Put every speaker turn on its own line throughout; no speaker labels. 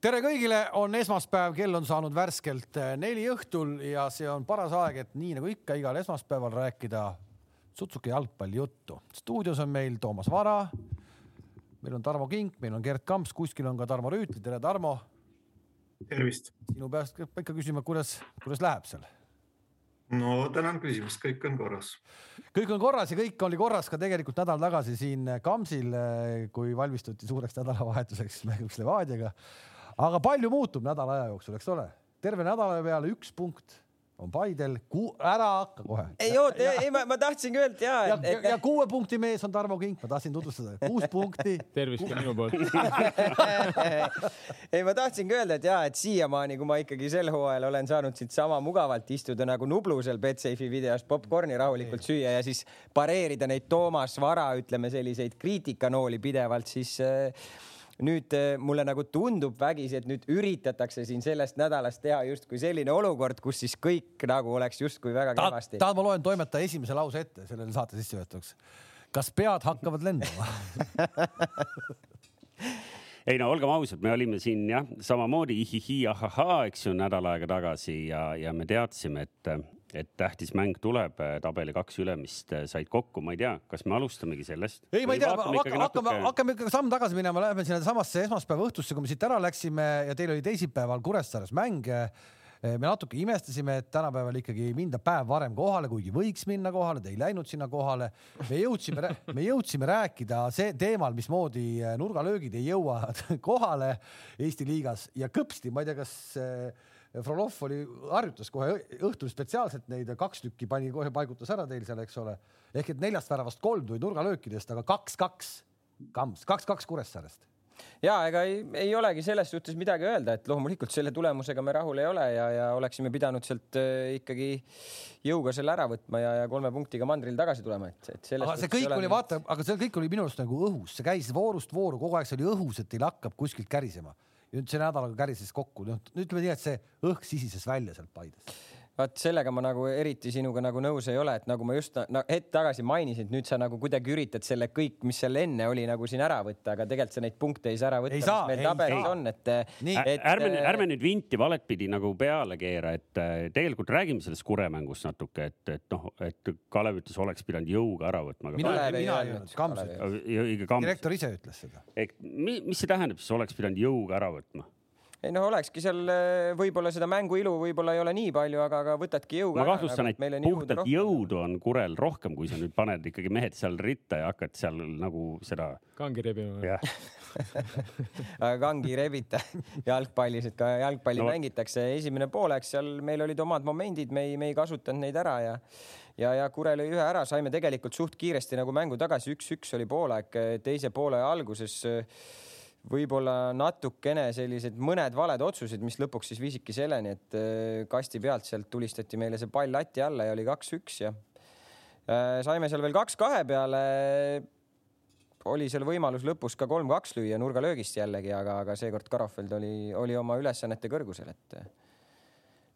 tere kõigile, on esmaspäev, kell on saanud värskelt eh, neli õhtul ja see on paras aeg, et nii nagu ikka igal esmaspäeval rääkida Sutsuki jalgpallijuttu. stuudios on meil Toomas Vara. meil on Tarmo Kink, meil on Gerd Kamps, kuskil on ka Tarmo Rüütli. tere, Tarmo.
tervist.
sinu peast peab ikka küsima, kuidas, kuidas läheb seal?
no tänan küsimast, kõik on korras.
kõik on korras ja kõik oli korras ka tegelikult nädal tagasi siin Kamsil, kui valmistuti suureks nädalavahetuseks mänguks Levadiaga aga palju muutub nädala aja jooksul, eks ole, terve nädala peale üks punkt on Paidel, ära hakka kohe.
ei oota, ei ma, ma tahtsingi öelda ja,
ja, et, ja, ja kuue punkti mees on Tarmo Kink, ma tahtsin tutvustada, kuus punkti.
tervist ka minu poolt.
Ei, ma tahtsingi öelda, et ja, et siiamaani, kui ma ikkagi sel hooajal olen saanud siit sama mugavalt istuda nagu Nublu seal Betsafe'i videos popkorni rahulikult süüa ja siis pareerida neid Toomas Vara, ütleme selliseid kriitikanooli pidevalt, siis äh, nüüd eh, mulle nagu tundub vägisi, et nüüd üritatakse siin sellest nädalast teha justkui selline olukord, kus siis kõik nagu oleks justkui väga kehvasti
Ta,. tahad, ma loen toimetaja esimese lause ette sellele saate sissejuhatuseks. kas pead hakkavad lendama
ei no olgem ausad, me olime siin jah, samamoodi ihihi, ahahaa, eks ju, nädal aega tagasi ja, ja me teadsime, et et tähtis mäng tuleb, äh, tabeli kaks ülemist äh, said kokku, ma ei tea, kas me alustamegi sellest?
ei, ma ei tea, hakkame, hakkame, hakkame ikka samm tagasi minema, läheme sinna samasse esmaspäeva õhtusse, kui me siit ära läksime ja teil oli teisipäeval Kuressaares mäng. me natuke imestasime, et tänapäeval ikkagi ei minda päev varem kohale, kuigi võiks minna kohale, te ei läinud sinna kohale. me jõudsime, me jõudsime rääkida see teemal, mismoodi nurgalöögid ei jõua kohale Eesti liigas ja kõpsti, ma ei tea, kas Frolov oli, harjutas kohe õhtul spetsiaalselt neid kaks tükki pani kohe, paigutas ära teil seal, eks ole. ehk et neljast väravast kolm tuli nurgalöökidest, aga kaks-kaks Kams, kaks-kaks Kuressaarest
ja ega ei, ei olegi selles suhtes midagi öelda, et loomulikult selle tulemusega me rahul ei ole ja, ja oleksime pidanud sealt äh, ikkagi jõuga selle ära võtma ja, ja kolme punktiga mandril tagasi tulema, et, et
selles. aga see kõik oli, vaata, aga see kõik oli minu arust nagu õhus, see käis voorust vooru, kogu aeg see oli õhus, et teil hakkab kuskilt kärisema nüüd see nädalaga kärises kokku, noh ütleme nii, et see õhk sisises välja sealt Paidest
vaat sellega ma nagu eriti sinuga nagu nõus ei ole, et nagu ma just no, hetk tagasi mainisin, et nüüd sa nagu kuidagi üritad selle kõik, mis seal enne oli, nagu siin ära võtta, aga tegelikult sa neid punkte ei saa ära võtta, mis meil tabelis on, et.
et ärme, ärme nüüd vinti valet pidi nagu peale keera, et äh, tegelikult räägime sellest kuremängust natuke, et, et noh, et Kalev ütles, oleks pidanud jõuga ära võtma.
mina, mina ei öelnud, Kams ütles. direktor ise ütles seda.
mis see tähendab, siis oleks pidanud jõuga ära võtma?
Ei noh, olekski seal eh, võib-olla seda mängu ilu võib-olla ei ole nii palju, aga, aga võtadki jõuga.
ma kahtlustan, et puhtalt jõudu on Kurel rohkem, kui sa nüüd paned ikkagi mehed seal ritta ja hakkad seal nagu seda.
kangi rebima.
aga kangi ei rebita jalgpallis, et ka jalgpalli no. mängitakse. esimene poolek seal meil olid omad momendid, me ei, me ei kasutanud neid ära ja ja, ja Kure lõi ühe ära, saime tegelikult suht kiiresti nagu mängu tagasi, üks-üks oli poolaeg, teise poole alguses võib-olla natukene sellised mõned valed otsused, mis lõpuks siis viisidki selleni, et äh, kasti pealt sealt tulistati meile see pall lati alla ja oli kaks-üks ja äh, saime seal veel kaks-kahe peale. oli seal võimalus lõpus ka kolm-kaks lüüa nurgalöögist jällegi, aga, aga seekord Karofeld oli, oli oma ülesannete kõrgusel, et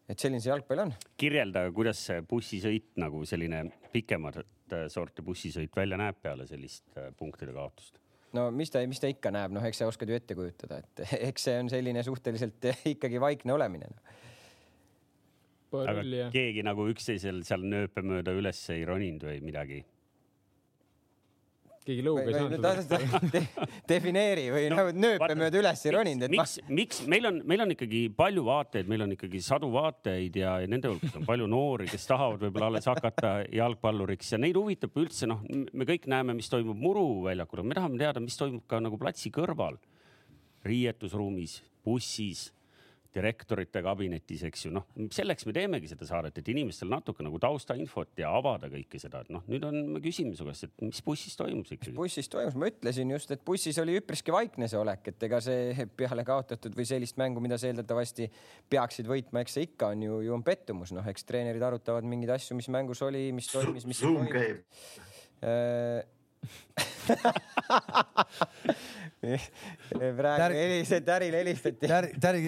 et selline see jalgpall on.
kirjelda, kuidas see bussisõit nagu selline pikemat sorti bussisõit välja näeb peale sellist äh, punktide kaotust
no mis ta, mis ta ikka näeb, noh, eks sa oskad ju ette kujutada, et eks see on selline suhteliselt ikkagi vaikne olemine no..
aga keegi nagu üksteisel seal nööpe mööda üles ei roninud või midagi
keegi lõuga ei
saanud de. defineeri või no, nagu nööpe mööda üles ei roninud,
et miks, miks meil on, meil on ikkagi palju vaateid, meil on ikkagi sadu vaateid ja nende hulgas on palju noori, kes tahavad võib-olla alles hakata jalgpalluriks ja neid huvitab üldse noh, me kõik näeme, mis toimub muruväljakul, me tahame teada, mis toimub ka nagu platsi kõrval, riietusruumis, bussis direktorite kabinetis, eks ju, noh, selleks me teemegi seda saadet, et inimestel natuke nagu taustainfot ja avada kõike seda, et noh, nüüd on, me küsime su käest, et mis bussis toimus ikkagi.
bussis toimus, ma ütlesin just, et bussis oli üpriski vaikne see olek, et ega see peale kaotatud või sellist mängu, mida sa eeldatavasti peaksid võitma, eks see ikka on ju, ju on pettumus, noh, eks treenerid arutavad mingeid asju, mis mängus oli, mis toimis, mis
ei toimunud
praegu helised, Tärile helistati.
Täri,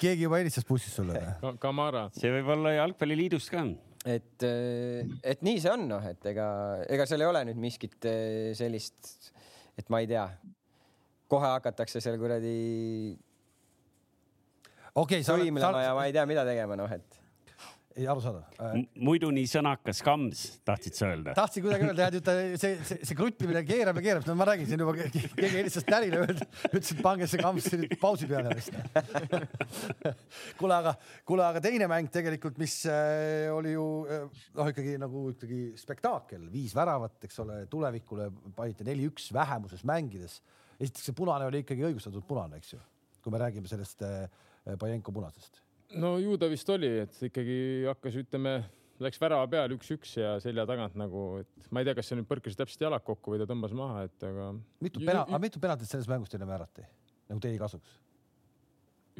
keegi juba helistas bussist sulle
või? Kamara.
see võib olla jalgpalliliidust ka.
et, et nii see on, noh, et ega, ega seal ei ole nüüd miskit sellist, et ma ei tea, kohe hakatakse seal kuradi
okei, sa oled,
sõimlema ja ma ei tea, mida tegema, noh et
ei arusaadav.
muidu nii sõnakas kams, tahtsid sa öelda?
tahtsin kuidagi öelda, et see, see, see kruttimine keerab ja keerab, no ma räägin siin juba, keegi helistas Tänile, ütles, et pange see kamps nüüd pausi peale vist. kuule, aga, kuule, aga teine mäng tegelikult, mis äh, oli ju äh, noh, ikkagi nagu ikkagi spektaakel, viis väravat, eks ole, tulevikule panite neli-üks vähemuses mängides. esiteks see punane oli ikkagi õigustatud punane, eks ju, kui me räägime sellest äh, Pajenko punasest.
No ju ta vist oli, et ikkagi hakkas, ütleme, läks värava peale üks-üks ja selja tagant nagu, et ma ei tea, kas see nüüd põrkas täpselt jalad kokku või ta tõmbas maha, et aga
mitu pena- mitu penaltit selles mängus teile määrati nagu teie kasuks?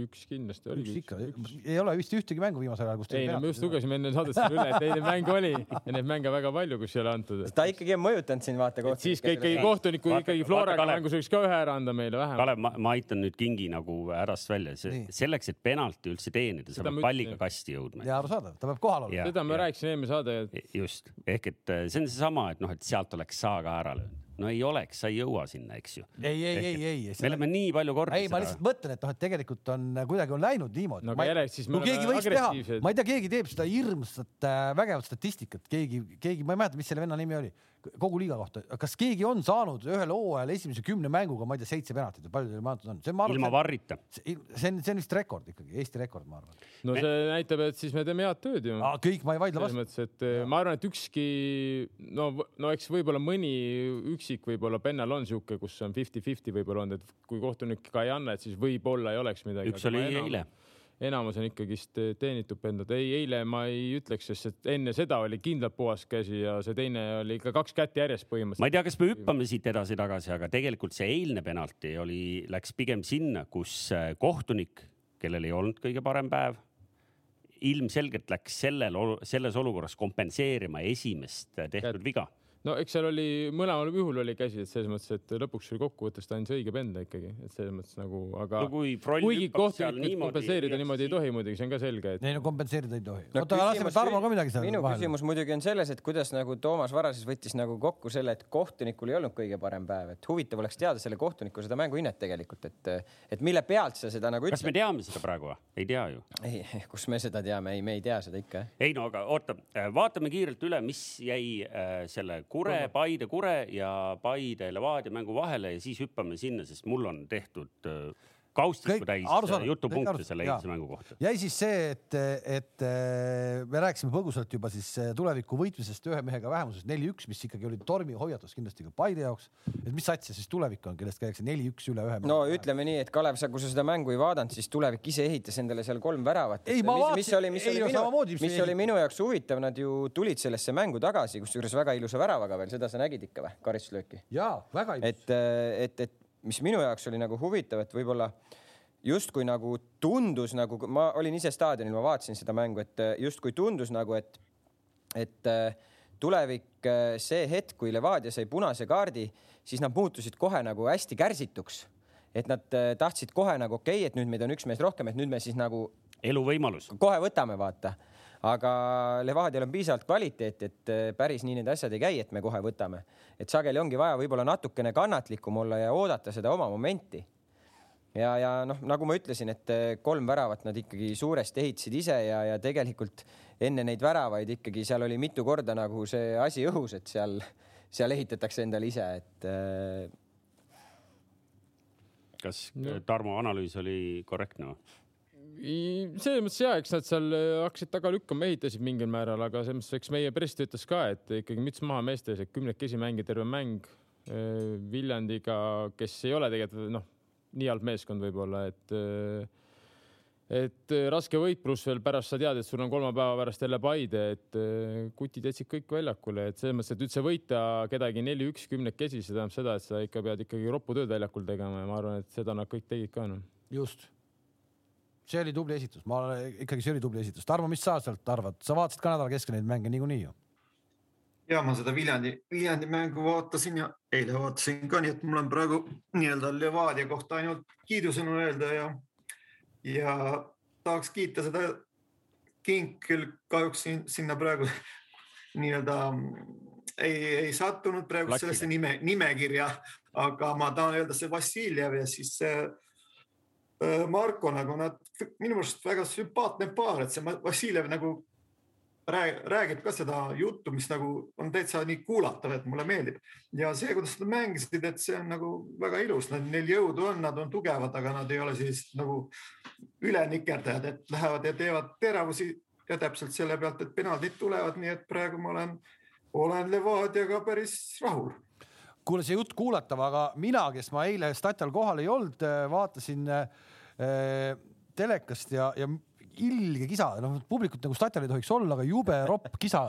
Üks kindlasti
üks
oligi.
ikka, ei ole vist ühtegi mängu viimasel ajal, kus
ei no me just lugesime enne saadet selle üle, et neid mänge oli ja neid mänge väga palju, kus ei ole antud.
ta ikkagi on mõjutanud siin vaata
et siis ka ikkagi kohtuniku ikkagi Floraga mängus võiks ka ühe ära anda meile vähemalt.
Kalev, ma, aitan nüüd kingi nagu hädast välja, selleks, et penalti üldse teenida, sa
Seda
pead palliga kasti jõudma.
ja arusaadav, ta peab kohal olema.
Seda ma rääkisin eelmine saade, et
just ehk et äh, see on seesama, et noh, et sealt oleks saa ka ära löönud. No ei oleks, sa ei jõua sinna, eks ju.
ei, ei, ei, ei, ei.
me oleme nii palju kordi
ei, ma lihtsalt mõtlen, et noh, et tegelikult on kuidagi on läinud niimoodi.
No aga järelikult siis me oleme
võiks teha
agressiivsed.,
ma ei tea, keegi teeb seda hirmsat äh, vägevat statistikat, keegi, keegi, ma ei mäleta, mis selle venna nimi oli, kogu liiga kohta, kas keegi on saanud ühel hooajal esimese kümne mänguga, ma ei tea, seitse penaltit või palju teil antud on? on,
ilma varrita.
see, see on, see on vist rekord ikkagi, Eesti rekord, ma arvan.
no see näitab, et siis me teeme head tööd ju.
kõik, ma ei vaidle
selles
vastu.
mõttes, et eh, ma arvan, et ükski no, no eks võib-olla mõni üksik võib-olla pennal on sihuke, kus on fifty-fifty võib-olla olnud, et kui kohtunik ka ei anna, et siis võib-olla ei oleks midagi.
üks oli eile.
Enamus on ikkagist teenitud pendud. ei, eile ma ei ütleks, sest et enne seda oli kindlalt puhas käsi ja see teine oli ikka kaks kätt järjest
ma
põhimõtteliselt.
ei tea, kas me hüppame siit edasi-tagasi, aga tegelikult see eilne penalti oli, läks pigem sinna, kus äh, kohtunik, kellel ei olnud kõige parem päev, ilmselgelt läks sellel, selles olukorras kompenseerima esimest äh, tehtud
Kätt.
viga.
No eks seal oli mõlemal juhul oli käsi, et selles mõttes, et lõpuks oli kokkuvõttes ta andis õige penda ikkagi, et selles mõttes nagu, aga
no kui
kuigi
hüppab seal
kohtunik kompenseerida niimoodi ei tohi muidugi, see on ka selge, et
ei no kompenseerida ei tohi.
No
oota, laseme
küsimus-
Tarmo ka midagi
minu
seal
küsimus muidugi on selles, et kuidas nagu Toomas Varases võttis nagu kokku selle, et kohtunikul ei olnud kõige parem päev, et huvitav oleks teada selle kohtuniku seda mänguhinnet tegelikult, et, et mille pealt sa seda nagu
kas me
ütled.
teame seda praegu või? ei tea ju.
ei, kus me seda teame, ei, me ei tea seda ikka
ei no aga oota, vaatame kiirelt üle, mis jäi äh, selle Kure, Paide Kure ja Paide Levadia mängu vahele ja siis hüppame sinna, sest mul on tehtud äh, kaustikku täis
arusaadav,
jutupunkte
kõik
selle
arusaadav,
eilse mängu kohta.
jäi siis see, et, et me rääkisime põgusalt juba siis äh, tuleviku võitmisest ühe mehega vähemuses neli-üks, mis ikkagi oli tormihoiatus kindlasti ka Paide jaoks. et mis sats see siis tulevik on, kellest käiakse neli-üks üle ühe?
no ütleme nii, et Kalev, sa, kui sa seda mängu ei vaadanud, siis tulevik ise ehitas endale seal kolm väravat. Mis, mis oli, mis
ei,
oli
no
minu
samamoodi,, mis
oli minu jaoks huvitav, nad ju tulid sellesse mängu tagasi, kusjuures väga ilusa väravaga veel, seda sa nägid ikka või, karistuslööki?
jaa, väga ilus.
et, et, et mis minu jaoks oli nagu huvitav, et võib-olla justkui nagu tundus nagu, ma olin ise staadionil, ma vaatasin seda mängu, et justkui tundus nagu, et, et äh, tulevik, see hetk, kui Levadia sai punase kaardi, siis nad muutusid kohe nagu hästi kärsituks. et nad äh, tahtsid kohe nagu okei okay,, et nüüd meid on üks mees rohkem, et nüüd me siis nagu
eluvõimalus.
kohe võtame, vaata. Aga Levadial on piisavalt kvaliteeti, et eh, päris nii need asjad ei käi, et me kohe võtame. et sageli ongi vaja võib-olla natukene kannatlikum olla ja oodata seda oma momenti. ja, ja noh, nagu ma ütlesin, et eh, kolm väravat nad ikkagi suuresti ehitasid ise ja, ja tegelikult enne neid väravaid ikkagi seal oli mitu korda nagu see asi õhus, et seal, seal ehitatakse endale ise, et eh,
kas. Tarmo analüüs oli korrektne või?
Selles mõttes ja, eks nad seal äh, hakkasid taga lükkama, ehitasid mingil määral, aga selles mõttes, eks meie press ütles ka, et ikkagi müts maha meeste ees, et kümnekesi mängida terve mäng äh, Viljandiga, kes ei ole tegelikult noh, nii halb meeskond võib-olla, et äh, et raske võit, pluss veel pärast sa tead, et sul on kolme päeva pärast jälle Paide, et kutid jätsid kõik väljakule, et selles mõttes, et üldse võita kedagi neli-üks kümnekesi, see tähendab seda, et sa ikka pead ikkagi roppu tööd väljakul tegema ja ma arvan, et seda nad kõik tegid ka noh
just. See oli tubli esitus, ma ikkagi, see oli tubli esitus. Tarmo, mis sa sealt arvad, sa vaatasid ka nädala keskel neid mänge niikuinii ju?
ja ma seda Viljandi, Viljandi mängu vaatasin ja eile vaatasin ka, nii et mul on praegu nii-öelda Levadia kohta ainult kiidusõnu öelda ja, ja tahaks kiita seda King küll kahjuks sin- sinna praegu nii-öelda ei, ei sattunud praegu
Platsile.
sellesse nime, nimekirja, aga ma tahan öelda see Vassiljev ja siis see Marko nagu nad minu meelest väga sümpaatne paar, et see Vassiljev nagu räägib ka seda juttu, mis nagu on täitsa nii kuulatav, et mulle meeldib. Ja see, kuidas nad mängisid, et see on nagu väga ilus, neil jõudu on, nad on tugevad, aga nad ei ole sellised nagu ülenikerdajad, et lähevad ja teevad teravusi ja täpselt selle pealt, et penaldid tulevad, nii et praegu ma olen, olen Levadiaga päris rahul
kuule, see jutt kuulatav, aga mina, kes ma eile stadial kohal ei olnud, vaatasin äh, telekast ja, ja ilge kisa, noh, publikut nagu stadionil ei tohiks olla, aga jube ropp kisa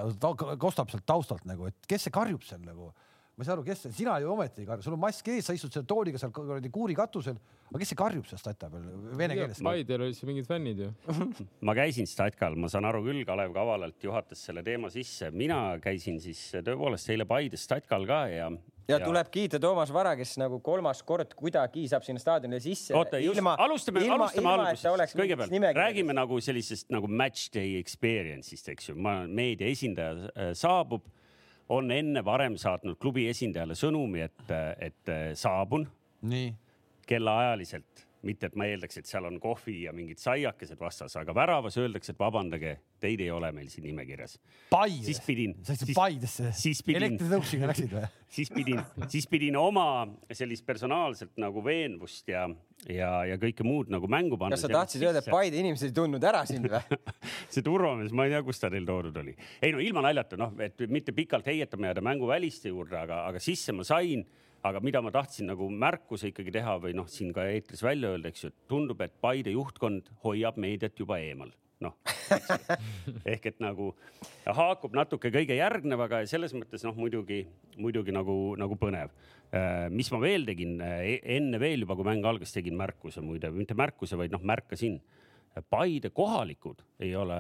kostab sealt taustalt nagu, et kes see karjub seal nagu ma ei saa aru, kes see, sina ju ometi ei karju, sul on mask ees, sa istud selle tooliga seal kuradi kuuri katusel, aga kes see karjub seal statka peal vene keeles?
Paidel olid seal mingid fännid ju
ma käisin statkal, ma saan aru küll, Kalev Kavalalt juhatas selle teema sisse, mina käisin siis tõepoolest eile Paides statkal ka ja
ja, ja tuleb kiita Toomas Vara, kes nagu kolmas kord kuidagi saab sinna staadionile sisse.
oota, ilma, alustame, alustame algusest. kõigepealt räägime nagu sellisest nagu match day experience'ist, eks ju, ma meedia esindaja äh, saabub, on enne varem saatnud klubi esindajale sõnumi, et, et äh, saabun. kellaajaliselt mitte et ma eeldaks, et seal on kohvi ja mingid saiakesed vastas, aga väravas öeldakse, et vabandage, teid ei ole meil siin nimekirjas. Siis pidin.
sa läksid Paidesse? elektritõuksiga läksid või?
siis pidin, siis pidin oma sellist personaalset nagu veenvust ja, ja, ja kõike muud nagu mängu panna.
kas sa tahtsid öelda, et Paide inimesed ei tundnud ära sind või
see turvamees, ma ei tea, kust ta neil toodud oli. ei no ilma naljata, noh, et mitte pikalt heietama jääda mänguväliste juurde, aga, aga sisse ma sain aga mida ma tahtsin nagu märkuse ikkagi teha või noh, siin ka eetris välja öelda, eks ju, et tundub, et Paide juhtkond hoiab meediat juba eemal noh ehk et nagu haakub natuke kõige järgnevaga ja selles mõttes noh, muidugi, muidugi nagu, nagu põnev. Äh, mis ma veel tegin e-, enne veel juba, kui mäng algas, tegin märkuse muide, mitte märkuse, vaid noh, märkasin. Paide kohalikud ei ole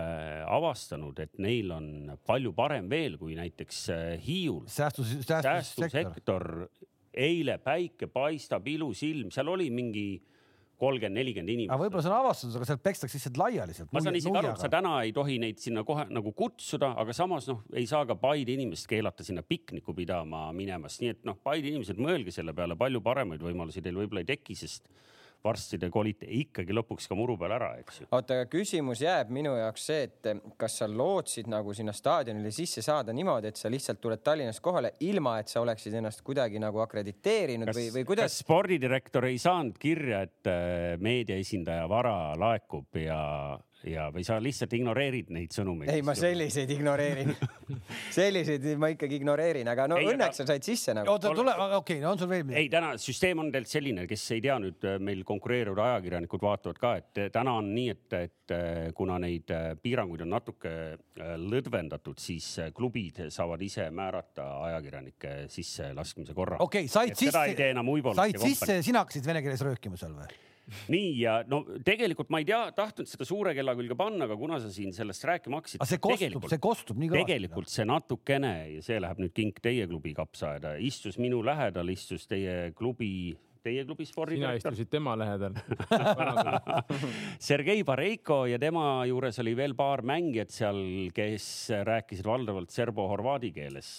avastanud, et neil on palju parem veel kui näiteks äh, Hiiul.
säästussektor
säästussektor eile päike paistab, ilus ilm, seal oli mingi kolmkümmend, nelikümmend inimest.
aga võib-olla see on avastatud, aga sealt pekstakse lihtsalt laiali sealt.
ma saan isegi aru, et sa täna ei tohi neid sinna kohe nagu kutsuda, aga samas noh, ei saa ka Paide inimest keelata sinna pikniku pidama minemast, nii et noh, Paide inimesed, mõelge selle peale, palju paremaid võimalusi teil võib-olla ei teki, sest varsti te kolite ikkagi lõpuks ka muru peale ära, eks ju.
oota, aga küsimus jääb minu jaoks see, et kas sa lootsid nagu sinna staadionile sisse saada niimoodi, et sa lihtsalt tuled Tallinnast kohale, ilma et sa oleksid ennast kuidagi nagu akrediteerinud kas, või, või kuidas?
spordidirektor ei saanud kirja, et äh, meedia esindaja vara laekub ja ja, või sa lihtsalt ignoreerid neid sõnumeid?
ei, ma selliseid ignoreerin selliseid ma ikkagi ignoreerin, aga no ei, õnneks aga... sa said sisse nagu.
oota, tule, okei okay,, no on sul veel midagi?
ei, täna süsteem on tegelikult selline, kes ei tea nüüd, äh, meil konkureerivad ajakirjanikud vaatavad ka, et äh, täna on nii, et, et äh, kuna neid piiranguid on natuke lõdvendatud, siis klubid saavad ise määrata ajakirjanike sisselaskmise korra.
okei okay,, said sisse, said sisse ja sina hakkasid vene keeles röökima seal või?
Nii ja no tegelikult ma ei tea, tahtnud seda suure kella külge panna, aga kuna sa siin sellest rääkima hakkasid.
see kostub, see kostub nii
kõvasti. tegelikult see natukene ja see läheb nüüd kink teie klubi kapsaaeda, istus minu lähedal, istus teie klubi teie klubi spordidirektor.
sina istusid tema lähedal
Sergei Bareiko ja tema juures oli veel paar mängijat seal, kes rääkisid valdavalt serbo-horvaadi keeles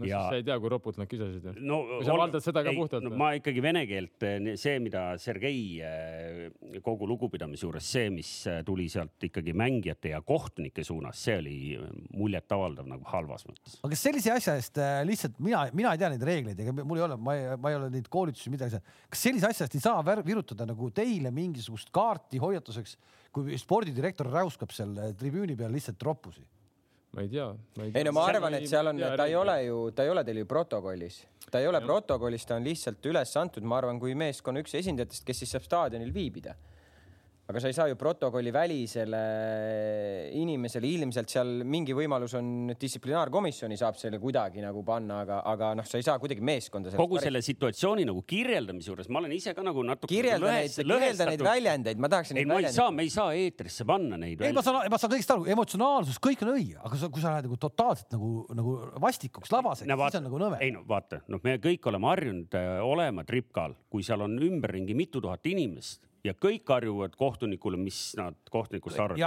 no ja... siis sa ei tea, kui ropult nad kisasid no,. või sa valdad seda ka ei, puhtalt
no,? ma ikkagi vene keelt, eh, see, mida Sergei eh, kogu lugupidamise juures, see, mis eh, tuli sealt ikkagi mängijate ja kohtunike suunas, see oli muljetavaldav nagu halvas mõttes.
aga kas sellise asja eest lihtsalt mina, mina ei tea neid reegleid, ega mul ei ole, ma ei, ma ei ole neid koolitusi midagi. kas sellise asja eest ei saa virutada nagu teile mingisugust kaarti hoiatuseks, kui spordidirektor räuskab seal tribüüni peal lihtsalt roppusi?
Ma ei tea.
ei no ma arvan, et seal on, ta ei ole ju, ta ei ole teil ju protokollis, ta ei ole ja. protokollis, ta on lihtsalt üles antud, ma arvan, kui meeskonna üks esindajatest, kes siis saab staadionil viibida aga sa ei saa ju protokolli välisele inimesele, ilmselt seal mingi võimalus on, distsiplinaarkomisjoni saab selle kuidagi nagu panna, aga, aga noh, sa ei saa kuidagi meeskonda.
kogu selle situatsiooni nagu kirjeldamise juures ma olen ise ka nagu natuke.
kirjelda neid, kirjelda neid väljendeid, ma tahaksin.
ei, ma ei saa, me ei saa eetrisse panna neid.
ei, ma saan, ma saan kõigest aru, emotsionaalsus, kõik on õige, aga sa, kui sa lähed nagu totaalselt nagu, nagu vastikuks, labaseks no,, siis on nagu nõme.
ei no vaata, noh, me kõik oleme harjunud äh, olema tripkal, kui seal on ümberringi mitu tuhat inimest ja kõik karjuvad kohtunikule, mis nad kohtunikust arvavad.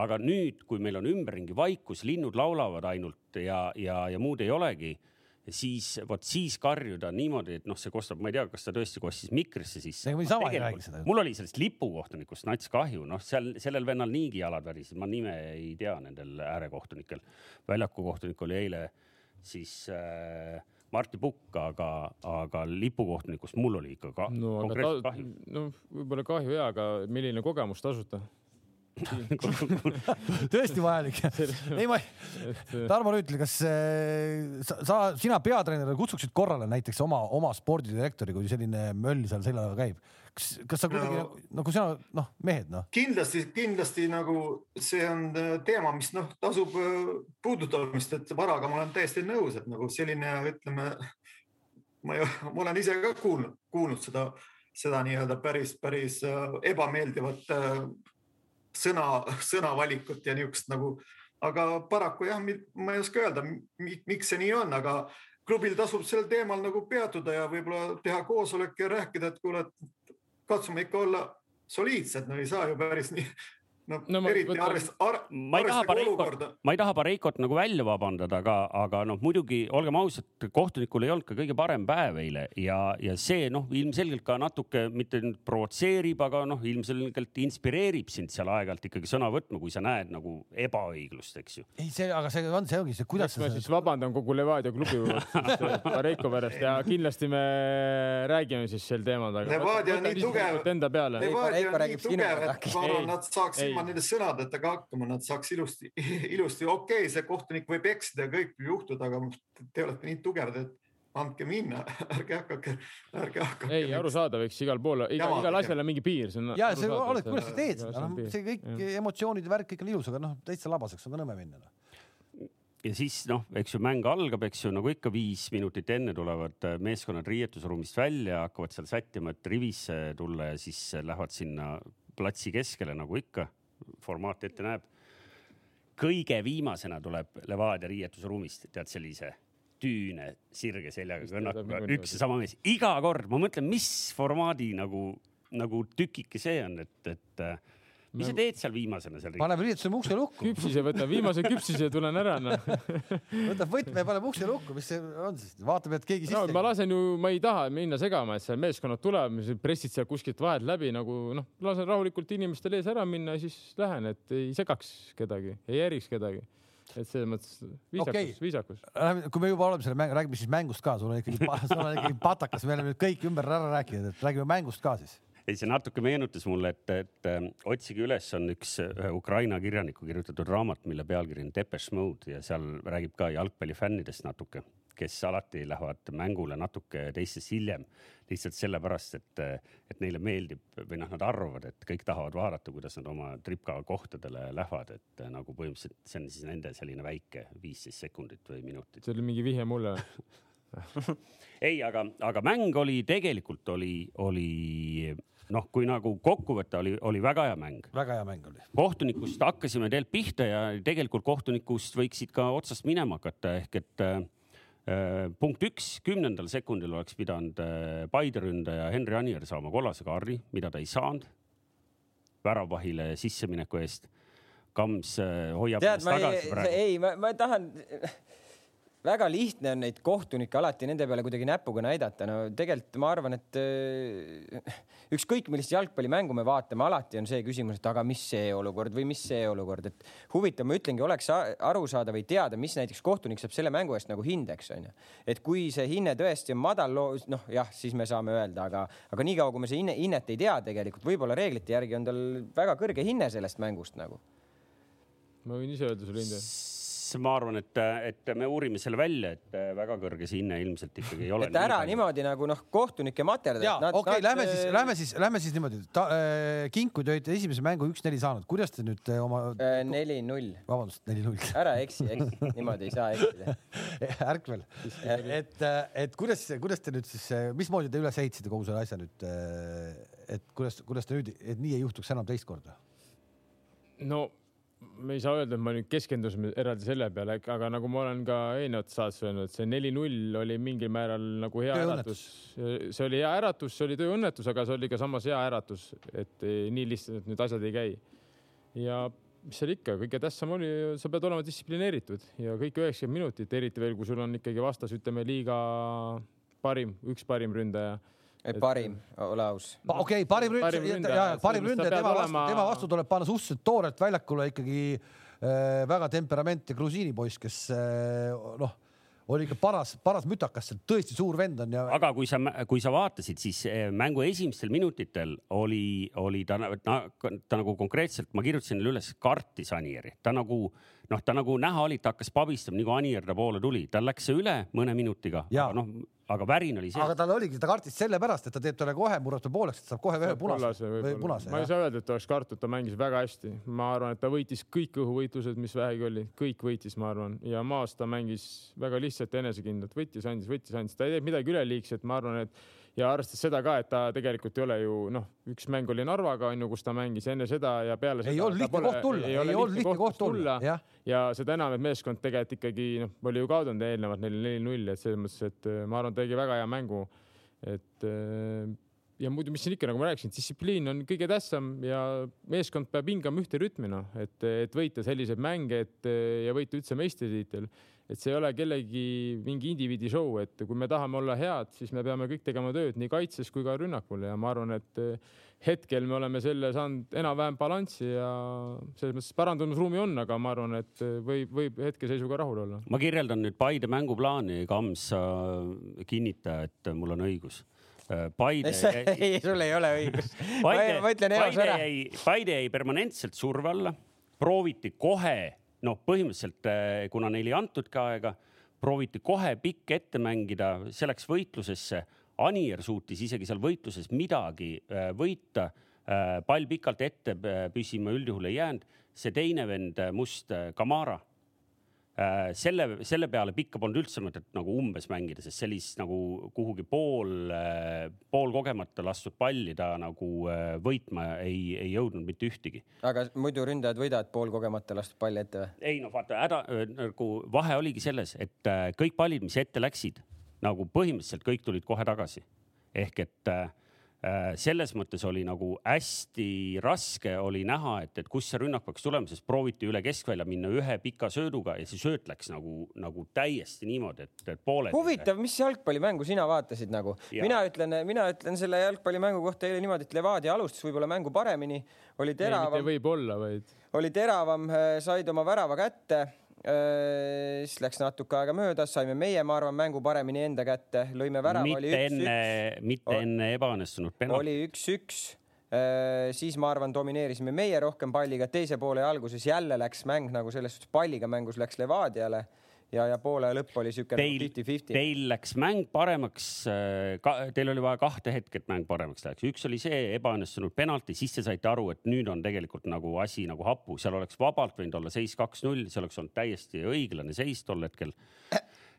aga nüüd, kui meil on ümberringi vaikus, linnud laulavad ainult ja, ja, ja muud ei olegi, siis vot siis karjuda niimoodi, et noh, see kostab, ma ei tea, kas ta tõesti kostis mikrisse sisse.
seda.
mul oli sellest lipukohtunikust nats kahju, noh, seal sellel vennal niigi jalad värisesid, ma nime ei tea nendel äärekohtunikel. väljaku kohtunik oli eile siis äh, Martti Pukk, aga, aga lipukohtunikust mul oli ikka ka
no, konkreetselt ta, kahju. no võib-olla kahju ja, aga milline kogemus tasuta
tõesti vajalik. ei, ma, Tarmo Rüütel, kas äh, sa, sa, sina peatreenerina kutsuksid korrale näiteks oma, oma spordidirektori, kui selline möll seal selja taga käib? kas, kas sa kuidagi no, nagu sina, noh, mehed, noh.
kindlasti, kindlasti nagu see on äh, teema, mis noh, tasub äh, puudutamist, et varaga ma olen täiesti nõus, et nagu selline, ütleme, ma ei, ma olen ise ka kuulnud, kuulnud seda, seda nii-öelda päris, päris ebameeldivat sõna, sõnavalikut ja niisugust nagu, aga paraku jah, ma ei oska öelda, miks see nii on, aga klubil tasub sel teemal nagu peatuda ja võib-olla teha koosolek ja rääkida, et kuule, et katsume ikka olla soliidsed, no ei saa ju päris nii no, no eriti arvest-, ar,
ma ei taha Pareikot, ma ei taha Pareikot nagu välja vabandada, aga, aga noh, muidugi olgem ausad, kohtunikul ei olnud ka kõige parem päev eile ja, ja see noh, ilmselgelt ka natuke mitte nüüd provotseerib, aga noh, ilmselgelt inspireerib sind seal aeg-ajalt ikkagi sõna võtma, kui sa näed nagu ebaõiglust, eks ju.
ei, see, aga see on, see ongi see, kuidas.
ma siis vabandan kogu Levadia klubi Pareiko pärast ja kindlasti me räägime siis sel teemal.
Levadia on nii tugev.
Enda peale.
Levadia on nii tugev, et ma arvan, nad saaks ilma nende sõnadega hakkama, nad saaks ilusti, ilusti, okei okay,, see kohtunik võib eksida ja kõik võib juhtuda, aga te olete nii tugevad, et andke minna, ärge hakake, ärge hakake.
ei, arusaadav, eks igal pool, igal, igal asjal on mingi piir.
ja see oleneb, kuidas sa teed seda, noh, see kõik ja. emotsioonid ja värk kõik on ilus, aga noh, täitsa labaseks on ka nõme minna no
ja siis noh, eks ju mäng algab, eks ju nagu ikka viis minutit enne tulevad äh, meeskonnad riietusruumist välja, hakkavad seal sättima, et rivisse tulla ja siis lähevad sinna platsi keskele nagu ikka formaat ette näeb. kõige viimasena tuleb Levadia riietusruumist, tead sellise tüüne sirge seljaga kõnnakuga, üks ja sama mees, iga kord ma mõtlen, mis formaadi nagu, nagu tükike see on, et, et mis sa teed seal viimasena seal?
paneme riietuse ukse lukku.
küpsise võtan, viimase küpsise ja tulen ära no.
võtab võtme ja paneb ukse lukku, mis see on siis, vaatab, et keegi
no, sisse. ma lasen ju, ma ei taha minna segama, et seal meeskonnad tulevad, pressid seal kuskilt vahelt läbi nagu noh, lasen rahulikult inimestel ees ära minna ja siis lähen, et ei segaks kedagi, ei häiriks kedagi et selles mõttes viisakus okay., viisakus.
kui me juba oleme selle mängu, räägime siis mängust ka, sul on ikkagi, sul on ikkagi patakas, me oleme kõik ümber ära rääkinud, et räägime mängust ka siis
ei, see natuke meenutas mulle, et, et äh, otsige üles, on üks ühe Ukraina kirjaniku kirjutatud raamat, mille pealkiri on Depeche Mode ja seal räägib ka jalgpallifännidest natuke, kes alati lähevad mängule natuke teistest hiljem. lihtsalt sellepärast, et, et neile meeldib või noh, nad arvavad, et kõik tahavad vaadata, kuidas nad oma tripka kohtadele lähevad, et nagu põhimõtteliselt see on siis nende selline väike viisteist sekundit või minutit.
see oli mingi vihje mulle
ei, aga, aga mäng oli tegelikult oli, oli noh, kui nagu kokku võtta, oli, oli väga hea mäng.
väga hea mäng oli.
kohtunikust hakkasime tegelikult pihta ja tegelikult kohtunikust võiksid ka otsast minema hakata, ehk et äh, punkt üks, kümnendal sekundil oleks pidanud äh, Paide ründaja Henri Anier saama kollase kaardi, mida ta ei saanud väravahile sissemineku eest. Kams äh, hoiab
tead, ma ei, ei, ma, ma tahan väga lihtne on neid kohtunikke alati nende peale kuidagi näpuga näidata. no tegelikult ma arvan, et äh, ükskõik millist jalgpallimängu me vaatame, alati on see küsimus, et aga mis see olukord või mis see olukord, et huvitav, ma ütlengi, oleks aru saada või teada, mis näiteks kohtunik saab selle mängu eest nagu hindeks onju. et kui see hinne tõesti on madal, noh jah, siis me saame öelda, aga, aga niikaua kui me see hinne, hinnet ei tea, tegelikult võib-olla reeglite järgi on tal väga kõrge hinne sellest mängust nagu.
ma võin ise öelda sulle hinde
ma arvan, et, et me uurime selle välja, et väga kõrge see hinne ilmselt ikkagi ei ole.
et ära nii niimoodi nagu noh, kohtunike materdada.
ja okei okay,, lähme siis, lähme siis, lähme siis niimoodi. Äh, Kinku te olite esimese mängu üks-neli saanud, kuidas te nüüd äh, oma
äh,? neli-null.
vabandust, neli-null.
ära eksi, eksi, niimoodi ei saa eksida
ärkvel, et, äh, et kuidas, kuidas te nüüd siis, äh, mismoodi te üles ehitasite kogu selle asja nüüd? et kuidas, kuidas te nüüd, et nii ei juhtuks enam teist korda?
no me ei saa öelda, et ma nüüd keskendusime eraldi selle peale, aga nagu ma olen ka eelnevates saates öelnud, see neli-null oli mingil määral nagu hea äratus. see oli hea äratus, see oli tööõnnetus, aga see oli ka samas hea äratus, et nii lihtsalt need asjad ei käi. ja mis seal ikka, kõige tähtsam oli, sa pead olema distsiplineeritud ja kõik üheksakümmend minutit, eriti veel, kui sul on ikkagi vastas, ütleme liiga parim, üks parim ründaja
et parim, ole aus.
okei parim ründaja, parim ründaja, tema vastu olema..., tema vastu tuleb panna suhteliselt toorelt väljakule ikkagi äh, väga temperament ja grusiini poiss, kes äh, noh oli ikka paras, paras mütakas, tõesti suur vend on ja.
aga kui sa, kui sa vaatasid, siis eh, mängu esimestel minutitel oli, oli ta, ta, ta nagu konkreetselt, ma kirjutasin üles, kartis Anieri, ta nagu noh, ta nagu näha oli, ta hakkas pabistama, nii kui Anier ta poole tuli, tal läks see üle mõne minutiga, aga noh, aga värin oli see.
aga tal oligi, ta kartis sellepärast, et ta teeb talle kohe, murrab ta pooleks, et saab kohe ühe punase või punase.
ma ei saa öelda, et ta oleks kartnud, ta mängis väga hästi, ma arvan, et ta võitis kõik õhuvõitlused, mis vähegi oli, kõik võitis, ma arvan, ja maas ta mängis väga lihtsalt ja enesekindlalt, võttis, andis, võttis, andis, ta ei teinud midagi üleliigset, ma arvan, et ja arvestades seda ka, et ta tegelikult ei ole ju noh, üks mäng oli Narvaga on ju, kus ta mängis enne seda ja peale
seda. ei olnud lihtne koht tulla, ei, ei olnud lihtne koht tulla,
jah. ja seda enam, et meeskond tegelikult ikkagi noh, oli ju kaotanud eelnevalt neli-neli-null, et selles mõttes, et äh, ma arvan, tegi väga hea mängu. et äh, ja muidu, mis siin ikka, nagu ma rääkisin, distsipliin on kõige tähtsam ja meeskond peab hingama ühte rütmi, noh, et, et võita selliseid mänge, et ja võita üldse meistritiitel. Et see ei ole kellegi mingi indiviidi show, et kui me tahame olla head, siis me peame kõik tegema tööd nii kaitses kui ka rünnakul. Ja ma arvan, et hetkel me oleme selle saanud enam-vähem balanssi ja selles mõttes parandumisruumi on, aga ma arvan, et võib, võib hetkeseisuga rahul olla.
ma kirjeldan nüüd Paide mänguplaani, Kams, kinnita, et mul on õigus
Paide ei, sul ei ole õigus. ma ütlen eos ära.
Paide jäi permanentselt surve alla, prooviti kohe noh, põhimõtteliselt äh, kuna neile ei antudki aega, prooviti kohe pikk ette mängida selleks võitlusesse. Anier suutis isegi seal võitluses midagi äh, võita. Äh, pall pikalt ette püsima üldjuhul ei jäänud. see teine vend, Must Kamara Äh, selle, selle peale pikka polnud üldse mõtet nagu umbes mängida, sest sellist nagu kuhugi pool, äh, poolkogemata lastud palli ta nagu äh, võitma ei, ei jõudnud mitte ühtegi.
aga muidu ründajad võidavad poolkogemata lastud palli ette või?
ei noh, vaata häda nagu vahe oligi selles, et kõik pallid, mis ette läksid, nagu põhimõtteliselt kõik tulid kohe tagasi. ehk et äh, Äh, selles mõttes oli nagu hästi raske oli näha, et, et kus see rünnak peaks tulema, sest prooviti üle keskvälja minna ühe pika sööduga ja see sööt läks nagu, nagu täiesti niimoodi, et, et pooled.
huvitav, mis jalgpallimängu sina vaatasid nagu? mina ütlen, mina ütlen selle jalgpallimängu kohta eile niimoodi, et Levadia alustas võib-olla mängu paremini, oli teravam.
võib-olla, vaid.
oli teravam, said oma värava kätte Äh, siis läks natuke aega mööda, saime meie, ma arvan, mängu paremini enda kätte, lõime värava.
mitte enne, mitte enne ebaõnnestunud penalti.
oli üks-üks äh, siis ma arvan, domineerisime meie rohkem palliga, teise poole alguses jälle läks mäng nagu selles suhtes palliga mängus läks Levadiale ja, ja poole lõpp oli siuke
nagu fifty-fifty. Teil läks mäng paremaks äh, teil oli vaja kahte hetke, et mäng paremaks läheks. üks oli see ebaõnnestunud penalti, siis te saite aru, et nüüd on tegelikult nagu asi nagu hapu, seal oleks vabalt võinud olla seis kaks-null, see oleks olnud täiesti õiglane seis tol hetkel.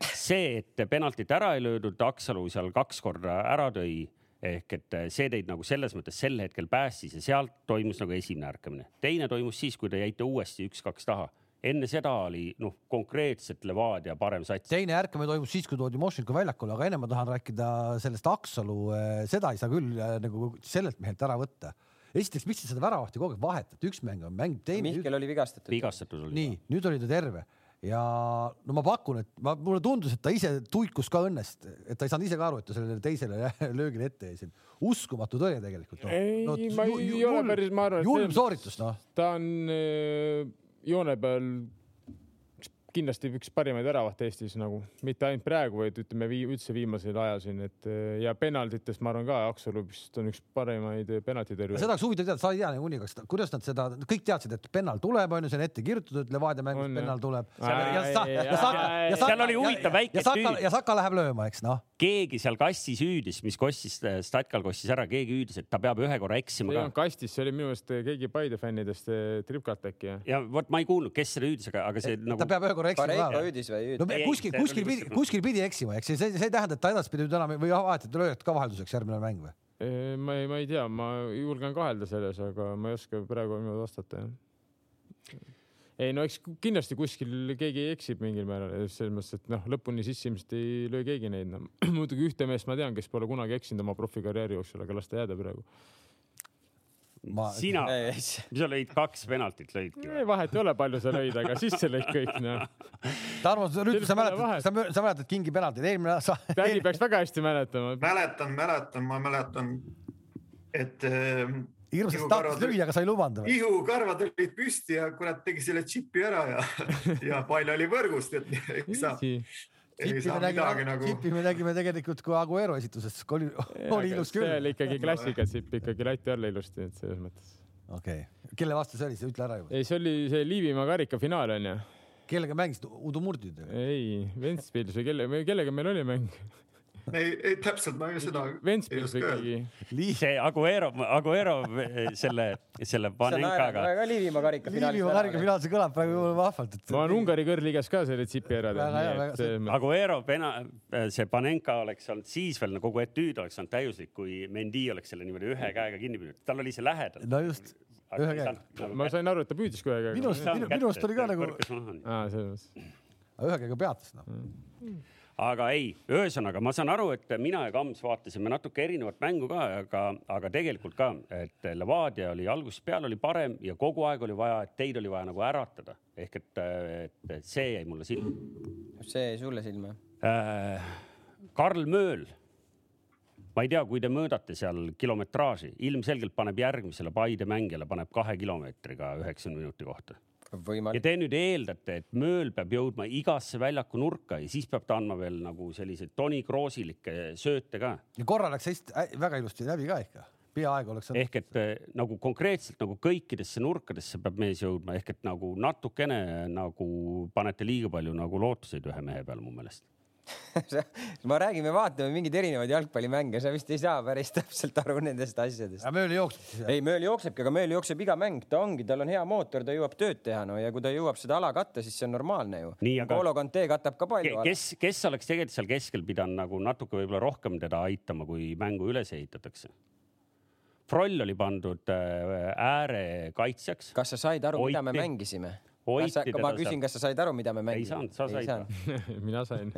see, et penaltit ära ei löödud, Aksalu seal kaks korda ära tõi ehk et see teid nagu selles mõttes sel hetkel päästis ja sealt toimus nagu esimene ärkamine. teine toimus siis, kui te jäite uuesti üks-kaks taha enne seda oli noh, konkreetselt Levadia parem sats.
teine ärkamine toimus siis, kui toodi Mošenko väljakule, aga enne ma tahan rääkida sellest Aksalu, eh, seda ei saa küll eh, nagu sellelt mehelt ära võtta. esiteks, miks te seda väravahti kogu aeg vahetate, üks mäng on mäng, teine.
Mihkel oli vigastatud.
vigastatud oli.
nii, nüüd oli ta terve ja no ma pakun, et ma, mulle tundus, et ta ise tuikus ka õnnest, et ta ei saanud ise ka aru, et ta sellele teisele löögile ette jäi siin. uskumatu tõi tegelikult
no.. ei no,, ma ei ole päris, ma arvan.
julm sooritus noh.
ta on äh, joone peal kindlasti üks parimaid väravahte Eestis nagu, mitte ainult praegu, vaid ütleme vii, üldse viimasel ajal siin, et ja penaltitest ma arvan ka, Aksalu vist on üks parimaid penaltitõrjujaid.
seda oleks huvitav teada, sa ei tea nagunii, kas, kuidas nad seda, kõik teadsid, et pennal tuleb, on ju, see on ette kirjutatud, et Levadia mängus pennal tuleb.
seal oli huvitav väike
tüü. ja Saka läheb lööma, eks noh.
keegi seal kastis hüüdis, mis kostis, Statkal kostis ära, keegi hüüdis, et ta peab ühe korra eksima
ka. kastis, see oli minu meelest keegi Paide fännidest, Tripkat äkki.
ja vot ma ei kuulnud, kes seda hüüdis, aga, aga see
nagu. ta peab ühe korra eksima
ka. hüüdis või hüüdis?
no kuskil, kuskil pidi, kuskil pidi eksima, eks see, see ei tähenda, et ta edaspidi nüüd enam või alati lööjad ka vahelduseks järgmine mäng või?
ma ei, ma ei tea, ma julgen kahelda selles, aga ma ei oska praegu niimoodi vastata jah ei no eks kindlasti kuskil keegi eksib mingil määral selles mõttes, et noh, lõpuni sisse ilmselt ei löö keegi neid no.. muidugi ühte meest ma tean, kes pole kunagi eksinud oma profikarjääri jooksul, aga las ta jääda praegu
Ma-
sina, sa lõid kaks penaltit lõidki
vahet ei ole, palju sa lõid, aga sisse lõid kõik, noh.
Tarmo, sa
Sellest
sa mäletad, sa, sa mäletad Kingi penaltit, eelmine aasta.
tädi peaks väga hästi mäletama.
mäletan, mäletan, ma mäletan, et äh,
hirmsasti tahtis lüüa, aga sa ei lubanud.
ihukarvad olid püsti ja kurat tegi selle džipi ära ja, ja pall oli võrgust, et ei saa
me nägime,
nagu.
Chipi me nägime tegelikult kui Aguero esituses, oli, oli ilus
see
küll.
oli ikkagi klassika, sipp ikkagi lati alla ilusti, et selles mõttes.
okei okay., kelle vastu see oli, sa ütle ära juba.
ei, see oli see Liivimaa karika finaal onju.
kellega mängisid, Udu Murdid?
ei, Ventspils või kelle, kellega meil oli mäng?
ei, ei täpselt ma ju seda ei
Ventspils ikkagi.
see Aguero, Aguero selle, selle Panenkaga.
väga Liivimaa karika finaalis.
Liivimaa karika finaal, see kõlab praegu vahvalt, et.
ma olen Ungari kõrgliigas ka selle tsipi ära teinud.
Aguero pena, see Panenka oleks olnud siis veel, kogu etüüd oleks olnud täiuslik, kui Mendi oleks selle niimoodi ühe käega kinni püüdnud, tal oli see lähedal.
no just, ühe käega.
ma sain aru, et ta püüdis kogu aeg.
Minust- minu- minust oli ka nagu-
aa, selles mõttes.
ühe käega peatas noh.
Aga ei, ühesõnaga ma saan aru, et mina ja Kams vaatasime natuke erinevat mängu ka, aga, aga tegelikult ka, et Levadia oli algusest peale oli parem ja kogu aeg oli vaja, et teid oli vaja nagu äratada ehk et, et, see jäi mulle silma
see jäi sulle silma.
äh,. Karl Mööl, ma ei tea, kui te mõõdate seal kilometraaži, ilmselgelt paneb järgmisele Paide mängijale paneb kahe kilomeetriga üheksakümne minuti kohta ja
võimalik.
te nüüd eeldate, et mööl peab jõudma igasse väljaku nurka ja siis peab ta andma veel nagu selliseid Toni Kroosilikke sööte ka.
ja korra läks hästi, väga ilusti läbi ka ikka, peaaegu oleks.
ehk et eh, nagu konkreetselt nagu kõikidesse nurkadesse peab mees jõudma, ehk et nagu natukene nagu panete liiga palju nagu lootuseid ühe mehe peale mu meelest.
ma räägin, me vaatame mingeid erinevaid jalgpallimänge, sa vist ei saa päris täpselt aru nendest asjadest.
mööli jookseb siis.
ei, mööl jooksebki, aga mööl jookseb iga mäng, ta ongi, tal on hea mootor, ta jõuab tööd teha, no ja kui ta jõuab seda ala katta, siis see on normaalne ju
Nii,. aga-
Kolo Kante katab ka palju
kes, kes oleks tegelikult seal keskel pidanud nagu natuke võib-olla rohkem teda aitama, kui mängu üles ehitatakse? Froll oli pandud äh, äärekaitsjaks.
kas sa said aru, mida me mängisime?
Hoiti
ma
teda
küsin,
seal-
kas sa said aru, mida me mängisime?
saanud, sa said või?
mina sain.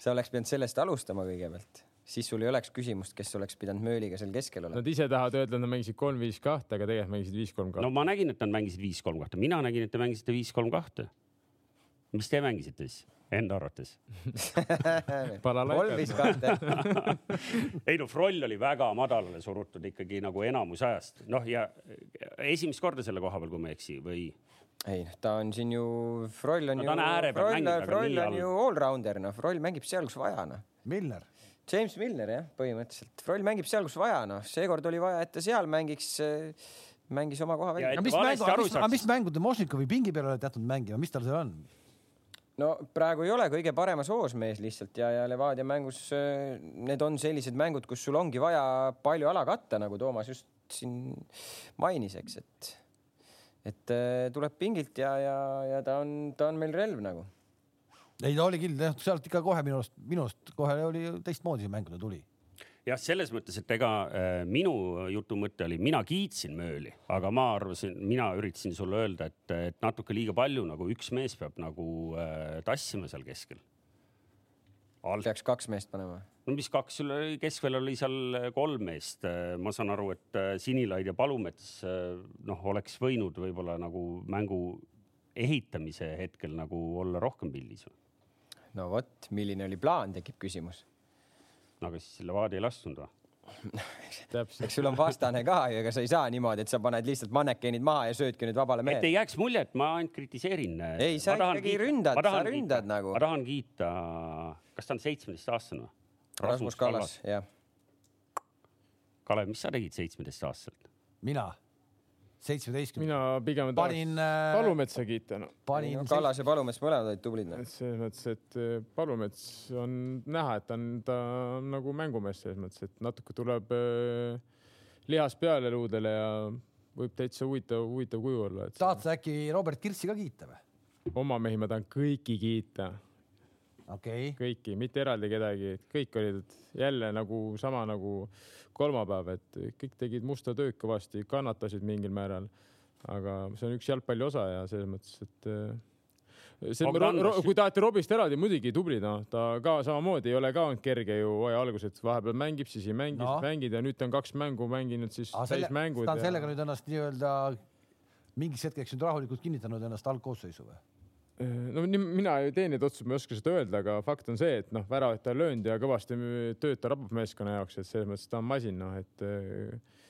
sa oleks pidanud sellest alustama kõigepealt, siis sul ei oleks küsimust, kes oleks pidanud mööliga seal keskel olema.
Nad ise tahavad öelda, et nad mängisid kolm-viis-kahte, aga tegelikult mängisid viis-kolm-kahte
no ma nägin, et nad mängisid viis-kolm kahte, mina nägin, et te mängisite viis-kolm-kahte. mis te mängisite siis enda arvates?
kolm viis kahte.
ei no Froll oli väga madalale surutud ikkagi nagu enamus ajast, noh ja esimest korda selle koha peal, kui ma ei eksi või
ei noh, ta on siin ju, Froll on
No
ju
peal aga
Froll
nii
on ju allrounder, noh, Froll mängib seal, kus vaja, noh.
Milner,
James Milner jah, põhimõtteliselt, Froll mängib seal, kus vaja, noh, seekord oli vaja, et ta seal mängiks, mängis oma koha
Ja
välja
aga mis mängu,
aru
mis,
saaks-
mis mängu te Mošnikovi pingi peale olete jätnud mängima, mis tal seal on?
no praegu ei ole kõige paremas hoos mees lihtsalt ja, ja Levadia mängus äh, need on sellised mängud, kus sul ongi vaja palju ala katta, nagu Toomas just siin mainis, eks, et et äh, tuleb pingilt ja, ja, ja ta on, ta on meil relv nagu.
ei, ta oli küll, sealt ikka kohe minu arust, minu arust kohe oli teistmoodi see mäng, kui ta tuli.
jah, selles mõttes, et ega äh, minu jutu mõte oli, mina kiitsin Mööli, aga ma arvasin, mina üritasin sulle öelda, et, et natuke liiga palju nagu üks mees peab nagu äh, tassima seal keskel.
Peaks kaks meest panema.
no mis kaks, sul oli keskvel oli seal kolm meest, ma saan aru, et äh, Sinilaid ja Palumets äh, noh, oleks võinud võib-olla nagu mängu ehitamise hetkel nagu olla rohkem pildis.
no vot, milline oli plaan, tekib küsimus.
no aga siis Levadia ei lasknud või?
Eks sul on vastane ka ega sa ei saa niimoodi, et sa paned lihtsalt mannekeenid maha ja söödki nüüd vabale
et
mehele
ei. jääks mulje, et ma ainult kritiseerin.
Ei, sa ikkagi ründad, sa ründad nagu.
ma tahan kiita, kas ta on seitsmeteistaastane või?
Rasmus Kallas, jah.
Kalev, mis sa tegid seitsmeteistaastaselt?
mina, seitsmeteistkümne,
mina pigem
panin
tahaks, Palumetsa kiita, noh.
panin,
Kallas ja Palumets mõlemad olid tublid. noh.
selles mõttes, et äh, Palumets on näha, et ta on, ta on nagu mängumees selles mõttes, et natuke tuleb äh, lihas peale luudele ja võib täitsa huvitav, huvitav kuju olla, et
tahad sa äkki Robert Kirssi ka kiita või?
oma mehi ma tahan kõiki kiita,
okay.,
kõiki, mitte eraldi kedagi, kõik olid jälle nagu sama nagu kolmapäev, et kõik tegid musta tööd kõvasti, kannatasid mingil määral. aga see on üks jalgpalli osa ja selles mõttes, et äh, see, kui taheti Robist eraldi, muidugi tubli, noh, ta ka samamoodi ei ole ka olnud kerge ju hooaja alguses, vahepeal mängib, siis ei mängi no., mängid ja nüüd ta on kaks mängu mänginud, siis täismängud.
ta on ja... sellega nüüd ennast nii-öelda mingiks hetkeks nüüd rahulikult kinnitanud ennast algkoosseisu või?
No nii, mina ei tee neid otsuseid, ma ei oska seda öelda, aga fakt on see, et noh, väravat ta on löönud ja kõvasti tööd ta rabab meeskonna jaoks, et selles mõttes ta on masin, noh, et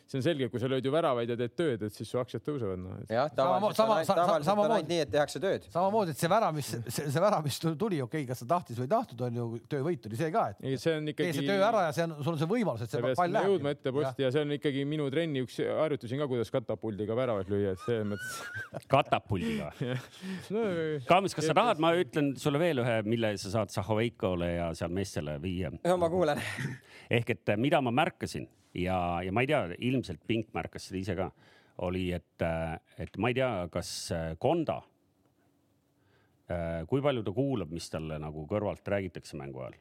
see on selge, kui sa lööd ju väravaid ja teed tööd, et siis su aktsiad tõusevad no..
jah, tavaliselt sama, sama, on ainult, ainult nii, et tehakse tööd.
samamoodi, et see värav, mis see, see värav, mis tuli, okei okay,, kas ta tahtis või ei tahtnud, on ju töövõit oli see ka, et
ei, see on ikkagi...
tee see töö ära ja see on, sul on see võimalus, et see pall läheb.
jõudma ette posti ja. ja see on ikkagi minu trenni üks harjutusin ka, kuidas katapuldiga väravaid lüüa, et selles mõttes
katapuldiga no, Kaamis, kas sa tahad, ma ütlen sulle veel ühe, mille sa saad Zahoveikole ja seal meestele viia.
no ma kuulen
ehk et mida ma märkasin ja, ja ma ei tea, ilmselt Pink märkas seda ise ka, oli, et, et ma ei tea, kas Konda, kui palju ta kuulab, mis talle nagu kõrvalt räägitakse mängu ajal,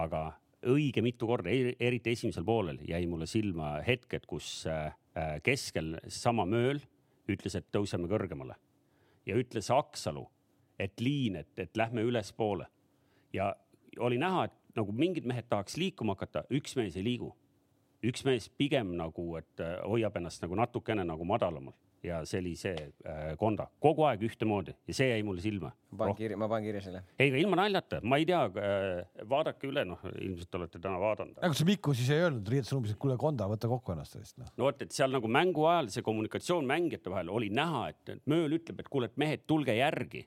aga õige mitu korda, eriti esimesel poolel jäi mulle silma hetked, kus äh, keskel sama mööl ütles, et tõuseme kõrgemale. Ja ütles Aksalu, et liin, et, et lähme ülespoole. Ja oli näha, et nagu mingid mehed tahaks liikuma hakata, üks mees ei liigu üks mees pigem nagu, et äh, hoiab ennast nagu natukene nagu madalamal ja see oli see äh, Konda kogu aeg ühtemoodi ja see jäi mulle silma.
ma panen kirja, ma panen kirja selle.
ei, aga ilma naljata, ma ei tea äh,, vaadake üle, noh, ilmselt olete täna vaadanud.
aga kas Mikko siis ei öelnud riietusruumis, et kuule, Konda, võta kokku ennast sellest
no.? no vot, et seal nagu mängu ajal see kommunikatsioon mängijate vahel oli näha, et Mööl ütleb, et kuule, et mehed, tulge järgi.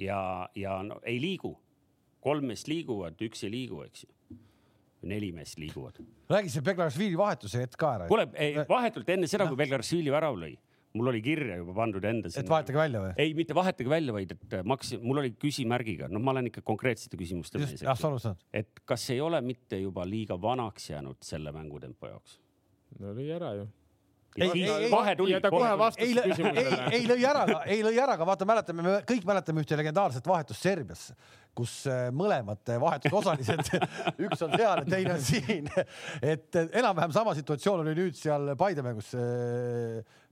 ja, ja no ei liigu, kolm meest liiguvad, üks ei liigu, eks ju neli meest liiguvad.
räägi see Beglaršvili vahetuse hetk ka ära.
kuule, vahetult enne seda, kui Beglaršvili värav lõi, mul oli kirja juba pandud enda.
et vahetage välja või?
ei, mitte vahetage välja, vaid et äh, ma hakkasin, mul oli küsimärgiga, noh, ma olen ikka konkreetsete küsimuste
mees. jah, sa alustad.
et kas ei ole mitte juba liiga vanaks jäänud selle mängutempo jaoks?
no lõi ära ju
ei, ei, ei, kohe tuli. ja ta kohe vastas ei, küsimusele. ei, ei lõi ära, ei lõi ära, aga vaata, mäletame, me kõik mäletame ühte legendaarset vahetust Serbias, kus äh, mõlemad vahetusosalised üks on seal ja teine on siin. et enam-vähem sama situatsioon oli nüüd seal Paide mängus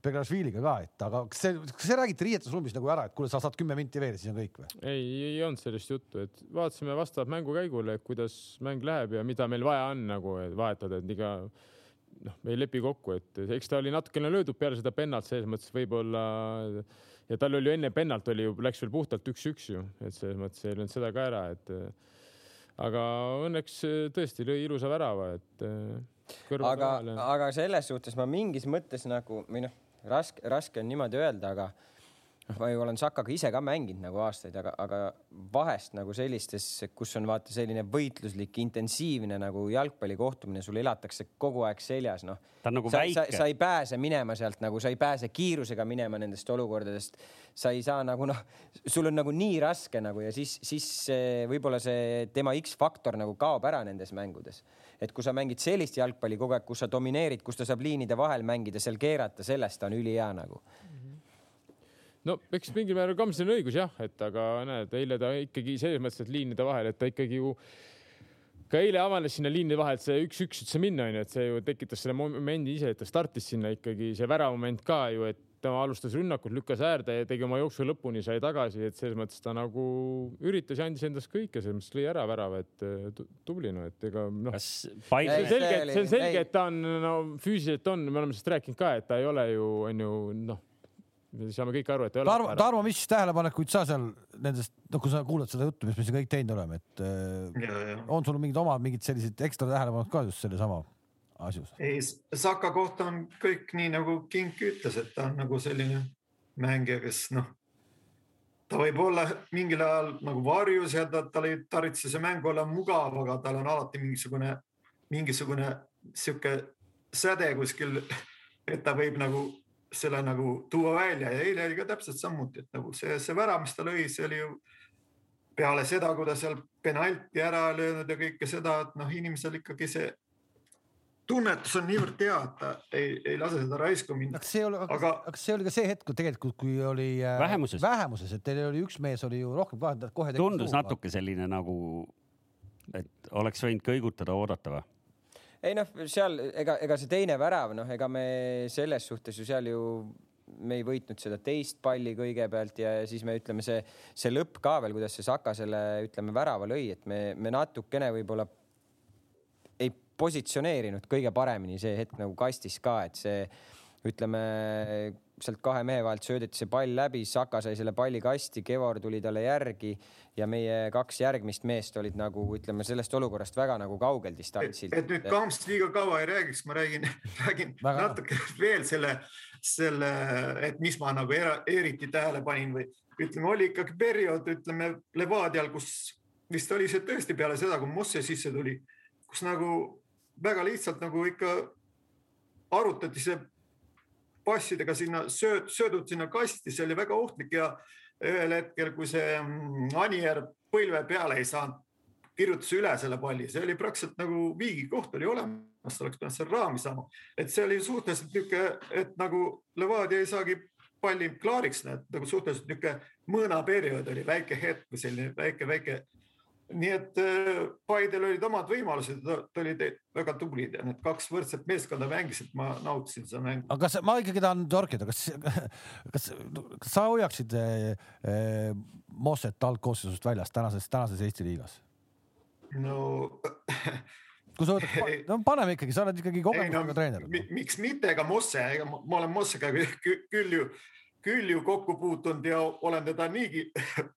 Begrašviliga ka, et aga kas see, kas see räägiti riietusruumis nagu ära, et kuule, sa saad kümme minti veel ja siis on kõik või?
ei, ei olnud sellist juttu, et vaatasime vastavalt mängukäigule, kuidas mäng läheb ja mida meil vaja on nagu vahetada, et iga noh, me ei lepi kokku, et eks ta oli natukene löödud peale seda pennalt, selles mõttes võib-olla ja tal oli enne pennalt oli ju, läks veel puhtalt üks-üks ju, et selles mõttes ei löönud seda ka ära, et aga õnneks tõesti lõi ilusa värava, et.
aga, aga selles suhtes ma mingis mõttes nagu või noh, raske, raske on niimoodi öelda, aga noh, ma ju olen Sakaga ise ka mänginud nagu aastaid, aga, aga vahest nagu sellistes, kus on vaata selline võitluslik, intensiivne nagu jalgpallikohtumine, sul elatakse kogu aeg seljas, noh.
ta on nagu
sa,
väike.
sa ei pääse minema sealt nagu, sa ei pääse kiirusega minema nendest olukordadest. sa ei saa nagu noh, sul on nagu nii raske nagu ja siis, siis võib-olla see tema X-faktor nagu kaob ära nendes mängudes. et kui sa mängid sellist jalgpalli kogu aeg, kus sa domineerid, kus ta saab liinide vahel mängida, seal keerata, sellest on ülihea nagu
no eks mingil määral Kamsil on õigus jah, et aga näed, eile ta ikkagi selles mõttes, et liinide vahel, et ta ikkagi ju ka eile avanes sinna liinide vahel see üks-üks üldse minna onju, et see ju tekitas selle momendi ise, et ta startis sinna ikkagi see väramoment ka ju, et tema alustas rünnakut, lükkas äärde ja tegi oma jooksu lõpuni, sai tagasi, et selles mõttes ta nagu üritas ja andis endast kõike, selles mõttes lõi ära värava, et tubli noh, et ega noh. see on selge, et see on selge, et ta on no füüsiliselt on, me oleme sellest rääkinud ka, et ta ei ole ju onju noh me saame kõik aru, et ei
ole. Tarmo, Tarmo, mis tähelepanekuid sa seal nendest, noh, kui sa kuulad seda juttu, mis me siin kõik teinud oleme, et äh, on sul mingid omad mingid sellised ekstra tähelepanekud ka just sellesama asjus?
ei, Saka kohta on kõik nii nagu Kink ütles, et ta on nagu selline mängija, kes noh, ta võib olla mingil ajal nagu varjus ja ta, tal ei tarvitse see mäng olla mugav, aga tal on alati mingisugune, mingisugune sihuke säde kuskil, et ta võib nagu selle nagu tuua välja ja eile oli ka täpselt samuti, et nagu see, see värav, mis ta lõi, see oli ju peale seda, kui ta seal penalti ära löönud ja kõike seda, et noh, inimesel ikkagi see tunnetus on niivõrd hea, et ta ei, ei lase seda raisku minna.
kas see oli, aga kas see oli ka see hetk, kui tegelikult, kui oli
äh, vähemuses,
vähemuses, et teil oli üks mees oli ju rohkem ka, kohe.
tundus natuke selline nagu, et oleks võinud kõigutada, oodata või?
Ei noh, seal ega, ega see teine värav, noh, ega me selles suhtes ju seal ju me ei võitnud seda teist palli kõigepealt ja siis me ütleme, see, see lõpp ka veel, kuidas see Saka selle ütleme värava lõi, et me, me natukene võib-olla ei positsioneerinud kõige paremini see hetk nagu kastis ka, et see ütleme sealt kahe mehe vahelt söödeti see pall läbi, Saka sai selle palli kasti, Kevor tuli talle järgi ja meie kaks järgmist meest olid nagu ütleme sellest olukorrast väga nagu kaugel distantsilt.
et nüüd Kamps liiga kaua ei räägiks, ma räägin, räägin väga natuke veel selle, selle, et mis ma nagu era, eriti tähele panin või ütleme, oli ikkagi periood, ütleme Levadial, kus vist oli see tõesti peale seda, kui Mosse sisse tuli, kus nagu väga lihtsalt nagu ikka arutati see passidega sinna sööd, söödud sinna kasti, see oli väga ohtlik ja ühel hetkel, kui see mm, Anier põlve peale ei saanud, kirjutas üle selle palli, see oli praktiliselt nagu viigikoht oli olemas, oleks pidanud seal raami saama. et see oli suhteliselt niisugune, et nagu Levadia ei saagi palli klaariks, nagu suhteliselt niisugune mõõnaperiood oli, väike hetk või selline väike-väike nii et äh, Paidel olid omad võimalused, ta olid väga tublid ja need kaks võrdset meeskonda mängisid, ma nautisin seda mängu.
aga kas ma ikkagi tahan torkida, kas, kas, kas sa hoiaksid eh, eh Mosset algkoosseisust väljas tänases, tänases Eesti liigas?
no
kui sa võtad, no paneme ikkagi, sa oled ikkagi kogemusega no, treener.
miks mitte, ega Mosse, ega ma olen Mossega küll ju, küll ju kokku puutunud ja olen teda niigi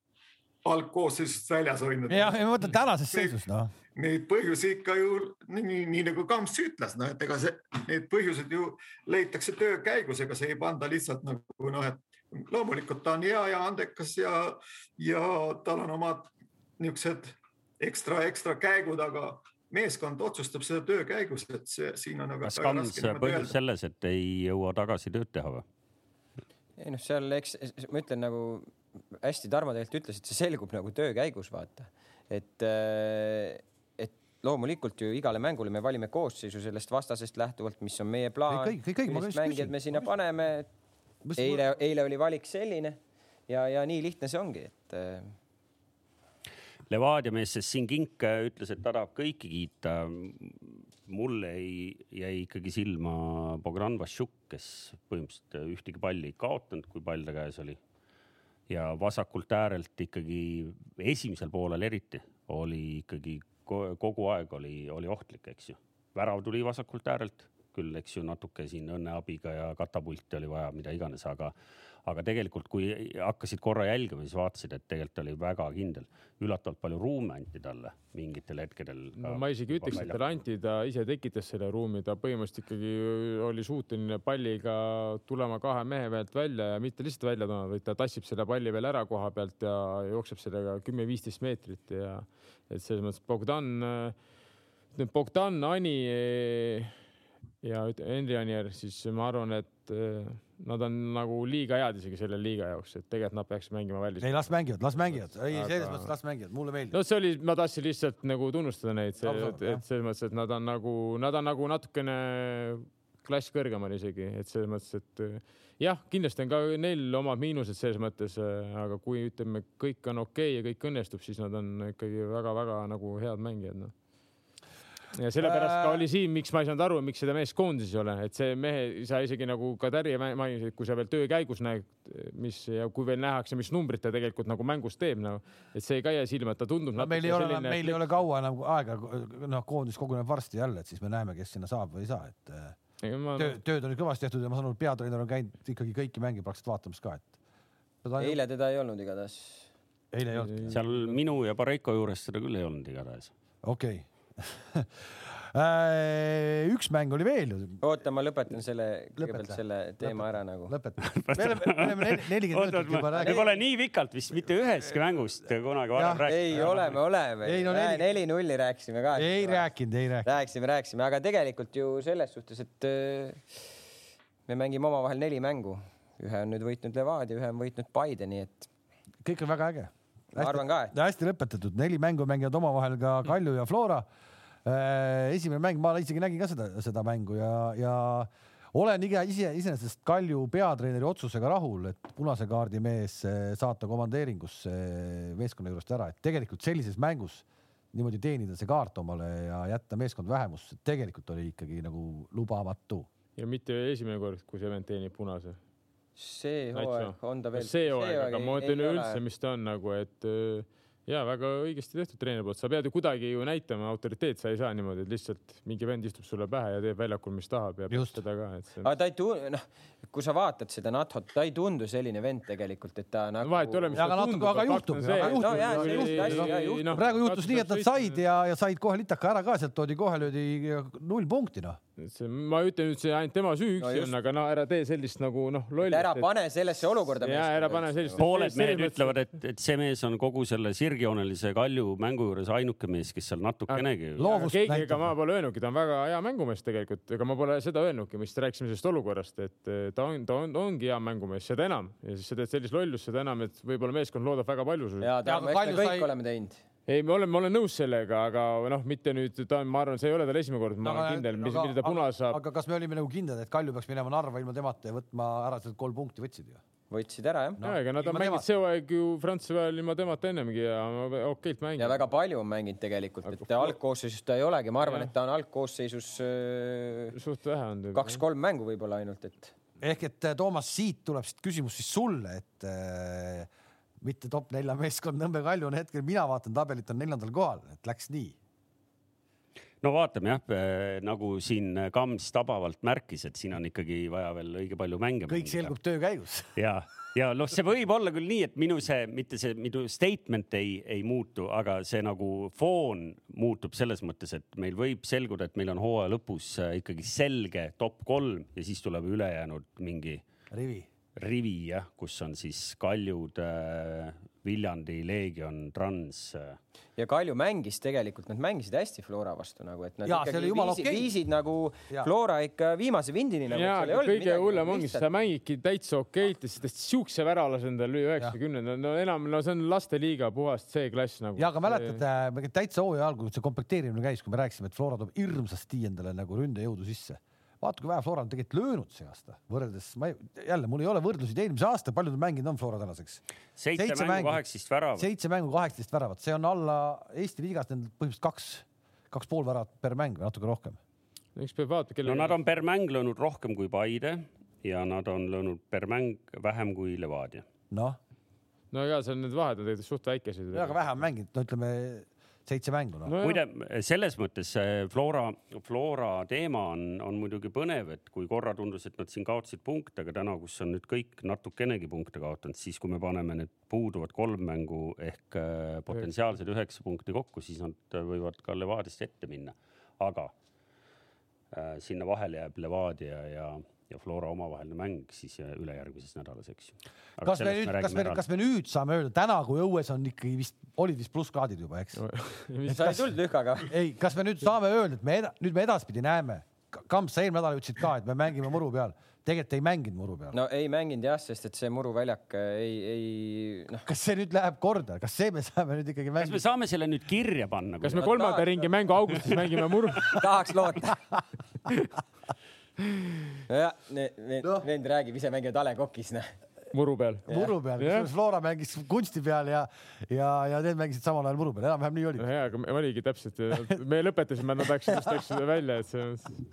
algkoosseisust väljas hoidnud.
jah, ja ma mõtlen tänases seisus noh.
Neid põhjusi ikka ju nii, nii, nii nagu Kamps ütles, noh, et ega see, need põhjused ju leitakse töö käigus, ega see ei panda lihtsalt nagu noh, et loomulikult ta on hea ja andekas ja, ja tal on omad niisugused ekstra, ekstra käigud, aga meeskond otsustab seda töö käigus, et see siin on.
kas Kams põhjus selles, et ei jõua tagasi tööd teha või?
ei noh, seal eks ma ütlen nagu hästi Tarmo tegelikult ütles, et see selgub nagu töö käigus, vaata, et äh, et loomulikult ju igale mängule me valime koosseisu sellest vastasest lähtuvalt, mis on meie plaan, millist mängijad me sinna paneme. eile, eile oli valik selline ja, ja nii lihtne see ongi, et äh,
Levadia mees Sin Kink ütles, et ta tahab kõiki kiita. mulle ei, jäi ikkagi silma Bogdan Vašjuk, kes põhimõtteliselt ühtegi palli ei kaotanud, kui pall ta käes oli ja vasakult äärelt ikkagi esimesel poolel eriti oli ikkagi kogu aeg oli, oli ohtlik, eks ju. värav tuli vasakult äärelt, küll, eks ju, natuke siin õnne abiga ja katapulti oli vaja, mida iganes, aga aga tegelikult, kui hakkasid korra jälgima, siis vaatasid, et tegelikult oli väga kindel. üllatavalt palju ruume anti talle mingitel hetkedel.
no ma isegi ütleks, et talle anti, ta ise tekitas selle ruumi, ta põhimõtteliselt ikkagi oli suuteline palliga tulema kahe mehe pealt välja ja mitte lihtsalt välja tulema, vaid ta tassib selle palli veel ära koha pealt ja jookseb sellega kümme-viisteist meetrit ja et selles mõttes Bogdan, nüüd Bogdan, Ani ja Henri Anier, siis ma arvan, et nad on nagu liiga head isegi selle liiga jaoks, et tegelikult nad peaks mängima välis.
ei, las mängivad, las mängivad, ei Aga... selles mõttes las mängivad, mulle meeldib.
no see oli, ma tahtsin lihtsalt nagu tunnustada neid, et, et selles mõttes, et nad on nagu, nad on nagu natukene klass kõrgemal isegi, et selles mõttes, et jah, kindlasti on ka neil omad miinused selles mõttes, aga kui ütleme, kõik on okei okay ja kõik õnnestub, siis nad on ikkagi väga-väga nagu head mängijad, noh ja sellepärast ka oli siin, miks ma ei saanud aru, miks seda meest koondises ei ole, et see mehe, sa isegi nagu ka Terje mainis, et kui sa veel töö käigus näed, mis ja kui veel nähakse, mis numbrit ta tegelikult nagu mängus teeb, nagu, et see ka ei jää silma, et ta tundub
no,. meil ei ole, meil ei ole kaua enam aega, noh, koondis koguneb varsti jälle, et siis me näeme, kes sinna saab või ei saa, et ja ma... töö, tööd on kõvasti tehtud ja ma saan aru, et peatreener on käinud ikkagi kõiki mänge praktiliselt vaatamas ka, et.
eile teda ei olnud igatahes.
eile ei olnud.
seal minu ja Pareiko juures seda küll ei olnud igatahes.
okei okay Äh, üks mäng oli veel ju.
oota, ma lõpetan selle, kõigepealt selle teema
lõpeta,
ära nagu.
lõpeta. me oleme, me oleme nelikümmend minutit juba
rääkinud. me pole nii pikalt vist mitte ühestki mängust kunagi varem rääkinud.
ei, oleme, oleme. No, neli-nulli rääkisime ka.
ei rääkinud, ei rääkinud.
rääkisime, rääkisime, aga tegelikult ju selles suhtes, et äh, me mängime omavahel neli mängu. ühe on nüüd võitnud Levadia, ühe on võitnud Paide, nii et.
kõik on väga äge.
ma arvan ka, et.
hästi lõpetatud, neli mängu mängivad omavahel ka Kalju ja Flora Äh, esimene mäng, ma isegi nägin ka seda, seda mängu ja, ja olen iga ise iseenesest Kalju peatreeneri otsusega rahul, et punase kaardi mees äh, saata komandeeringusse meeskonna juurest ära, et tegelikult sellises mängus niimoodi teenida see kaart omale ja jätta meeskond vähemusse, tegelikult oli ikkagi nagu lubamatu.
ja mitte esimene kord, kui Sement teenib punase
see hooaeg on ta veel.
see hooaeg, aga ma mõtlen üleüldse, mis ta on nagu, et äh, ja väga õigesti tehtud treeneri poolt, sa pead ju kuidagi ju näitama autoriteet, sa ei saa niimoodi, et lihtsalt mingi vend istub sulle pähe ja teeb väljakul, mis tahab ja seda ka, et see.
aga ta ei tundu, noh, kui sa vaatad seda Nathot, ta ei tundu selline vend tegelikult, et ta nagu.
vahet ei ole, mis
ta tundub. aga juhtub, juhtub. praegu juhtus nii, et nad said ja, ja said kohe litaka ära ka, sealt toodi kohe löödi null punkti, noh
see, ma ei ütle nüüd see ainult tema süü üksi no on, aga no ära tee sellist nagu noh,
lolli. ära pane sellesse olukorda.
ja ära pane sellist.
pooled mehed ütlevad, et, et see mees on kogu selle sirgjoonelise Kalju mängu juures ainuke mees, kes seal natukenegi.
keegi, ega ma pole öelnudki, ta on väga hea mängumees tegelikult, ega ma pole seda öelnudki, mis rääkisime sellest olukorrast, et ta on, ta on, ongi hea mängumees, seda enam ja siis sa teed sellist lollust, seda enam, et võib-olla meeskond loodab väga palju.
ja, ta, me kõik sai... oleme teinud
ei, ma olen, ma olen nõus sellega, aga noh, mitte nüüd, ta, ma arvan, see ei ole tal esimene kord, ma olen kindel, mis, mida ta puna saab.
aga kas me olime nagu kindlad, et Kalju peaks minema Narva ilma temata ja võtma ära sealt kolm punkti, võtsid ju?
võtsid ära jah
no,. ega nad on mänginud see hooaeg ju Prantsusmaa ajal ilma temata ennemgi ja okeilt mänginud.
ja väga palju on mänginud tegelikult, et algkoosseisus ta ei olegi, ma arvan, et ta on algkoosseisus äh,
suht vähe on.
kaks-kolm mängu võib-olla ainult, et.
ehk et Toomas, siit tuleb siit küsimus siis sulle, et äh, mitte top nelja meeskond, Nõmme Kalju on hetkel, mina vaatan tabelit, on neljandal kohal, et läks nii.
no vaatame jah, äh, nagu siin Kams tabavalt märkis, et siin on ikkagi vaja veel õige palju mänge.
kõik mängida. selgub töö käigus.
ja, ja noh, see võib olla küll nii, et minu see, mitte see minu statement ei, ei muutu, aga see nagu foon muutub selles mõttes, et meil võib selguda, et meil on hooaja lõpus ikkagi selge top kolm ja siis tuleb ülejäänud mingi
rivi
rivi jah, kus on siis Kaljud, äh, Viljandi, Leegion, Trans. Äh.
ja Kalju mängis tegelikult, nad mängisid hästi Flora vastu nagu, et nad
ja, ikkagi viisid,
okay. viisid nagu ja. Flora ikka viimase vindini nagu,.
ja, aga kõige hullem ongi, sa mängidki täitsa okeilt ja siis siukse värala endal lüüa üheksakümnenda, no enam, no see on lasteliiga puhast C-klass nagu.
ja aga mäletate, täitsa hooaja algul, kui see komplekteerimine käis, kui me rääkisime, et Flora toob hirmsasti endale nagu ründejõudu sisse vaata, kui vähe Flora on tegelikult löönud see aasta, võrreldes, ma ei, jälle mul ei ole võrdlusi eelmise aasta, palju ta mänginud on Flora tänaseks?
seitse, mängu, kaheksateist väravat.
seitse mängu, kaheksateist väravat, see on alla Eesti liigas nendel põhimõtteliselt kaks, kaks pool väravat per mäng või natuke rohkem.
eks peab vaatama, kelle.
no nad on per mäng löönud rohkem kui Paide ja nad on löönud per mäng vähem kui Levadia.
noh.
no ja seal need vahed on tegelikult suht väikesed.
ja, aga vähem mänginud, no ütleme seitse mängu no..
Muide, selles mõttes Flora, Flora teema on, on muidugi põnev, et kui korra tundus, et nad siin kaotasid punkte, aga täna, kus on nüüd kõik natukenegi punkte kaotanud, siis kui me paneme need puuduvad kolm mängu ehk äh, potentsiaalsed üheksa punkti kokku, siis nad võivad ka Levadiast ette minna. aga äh, sinna vahele jääb Levadia ja ja Flora omavaheline mäng siis ülejärgmises nädalas, eks ju.
kas me nüüd, kas me, kas me nüüd saame öelda täna, kui õues on ikkagi vist, olid vist plusskraadid juba, eks
sa ei tulnud lühkaga?
ei, kas me nüüd saame öelda, et me eda, nüüd me edaspidi näeme, Kamps, sa eelmine nädal ütlesid ka, et me mängime muru peal tegelikult ei mänginud muru peal.
no ei mänginud jah, sest et see muruväljak ei, ei noh.
kas see nüüd läheb korda, kas see me saame nüüd ikkagi
mängida? kas me saame selle nüüd kirja panna?
kas me kolmanda ringi mängu augustis mängime muru
tahaks loota nojah, need no., vend räägib, ise mängivad A Le Coq'is, noh
muru peal.
muru peal, kusjuures Flora mängis kunsti peal ja, ja, ja need mängisid samal ajal muru peal, enam-vähem nii oli.
no hea, aga oligi täpselt, me lõpetasime, nad läksid, just läksid välja, et see on,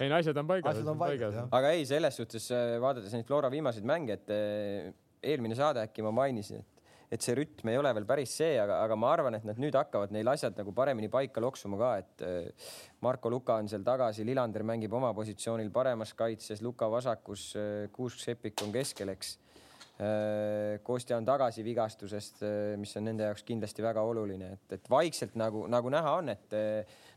ei no asjad on paigas.
asjad on paigas, jah.
aga ei, selles suhtes äh, vaadates neid Flora viimaseid mänge, et äh, eelmine saade äkki ma mainisin, et et see rütm ei ole veel päris see, aga, aga ma arvan, et nad nüüd hakkavad neil asjad nagu paremini paika loksuma ka, et äh, Marko Luka on seal tagasi, Lillander mängib oma positsioonil paremas kaitses, Luka vasakus, äh, Kuusk-Seppik on keskel, eks. Äh, Kostja on tagasi vigastusest, mis on nende jaoks kindlasti väga oluline, et, et vaikselt nagu, nagu näha on, et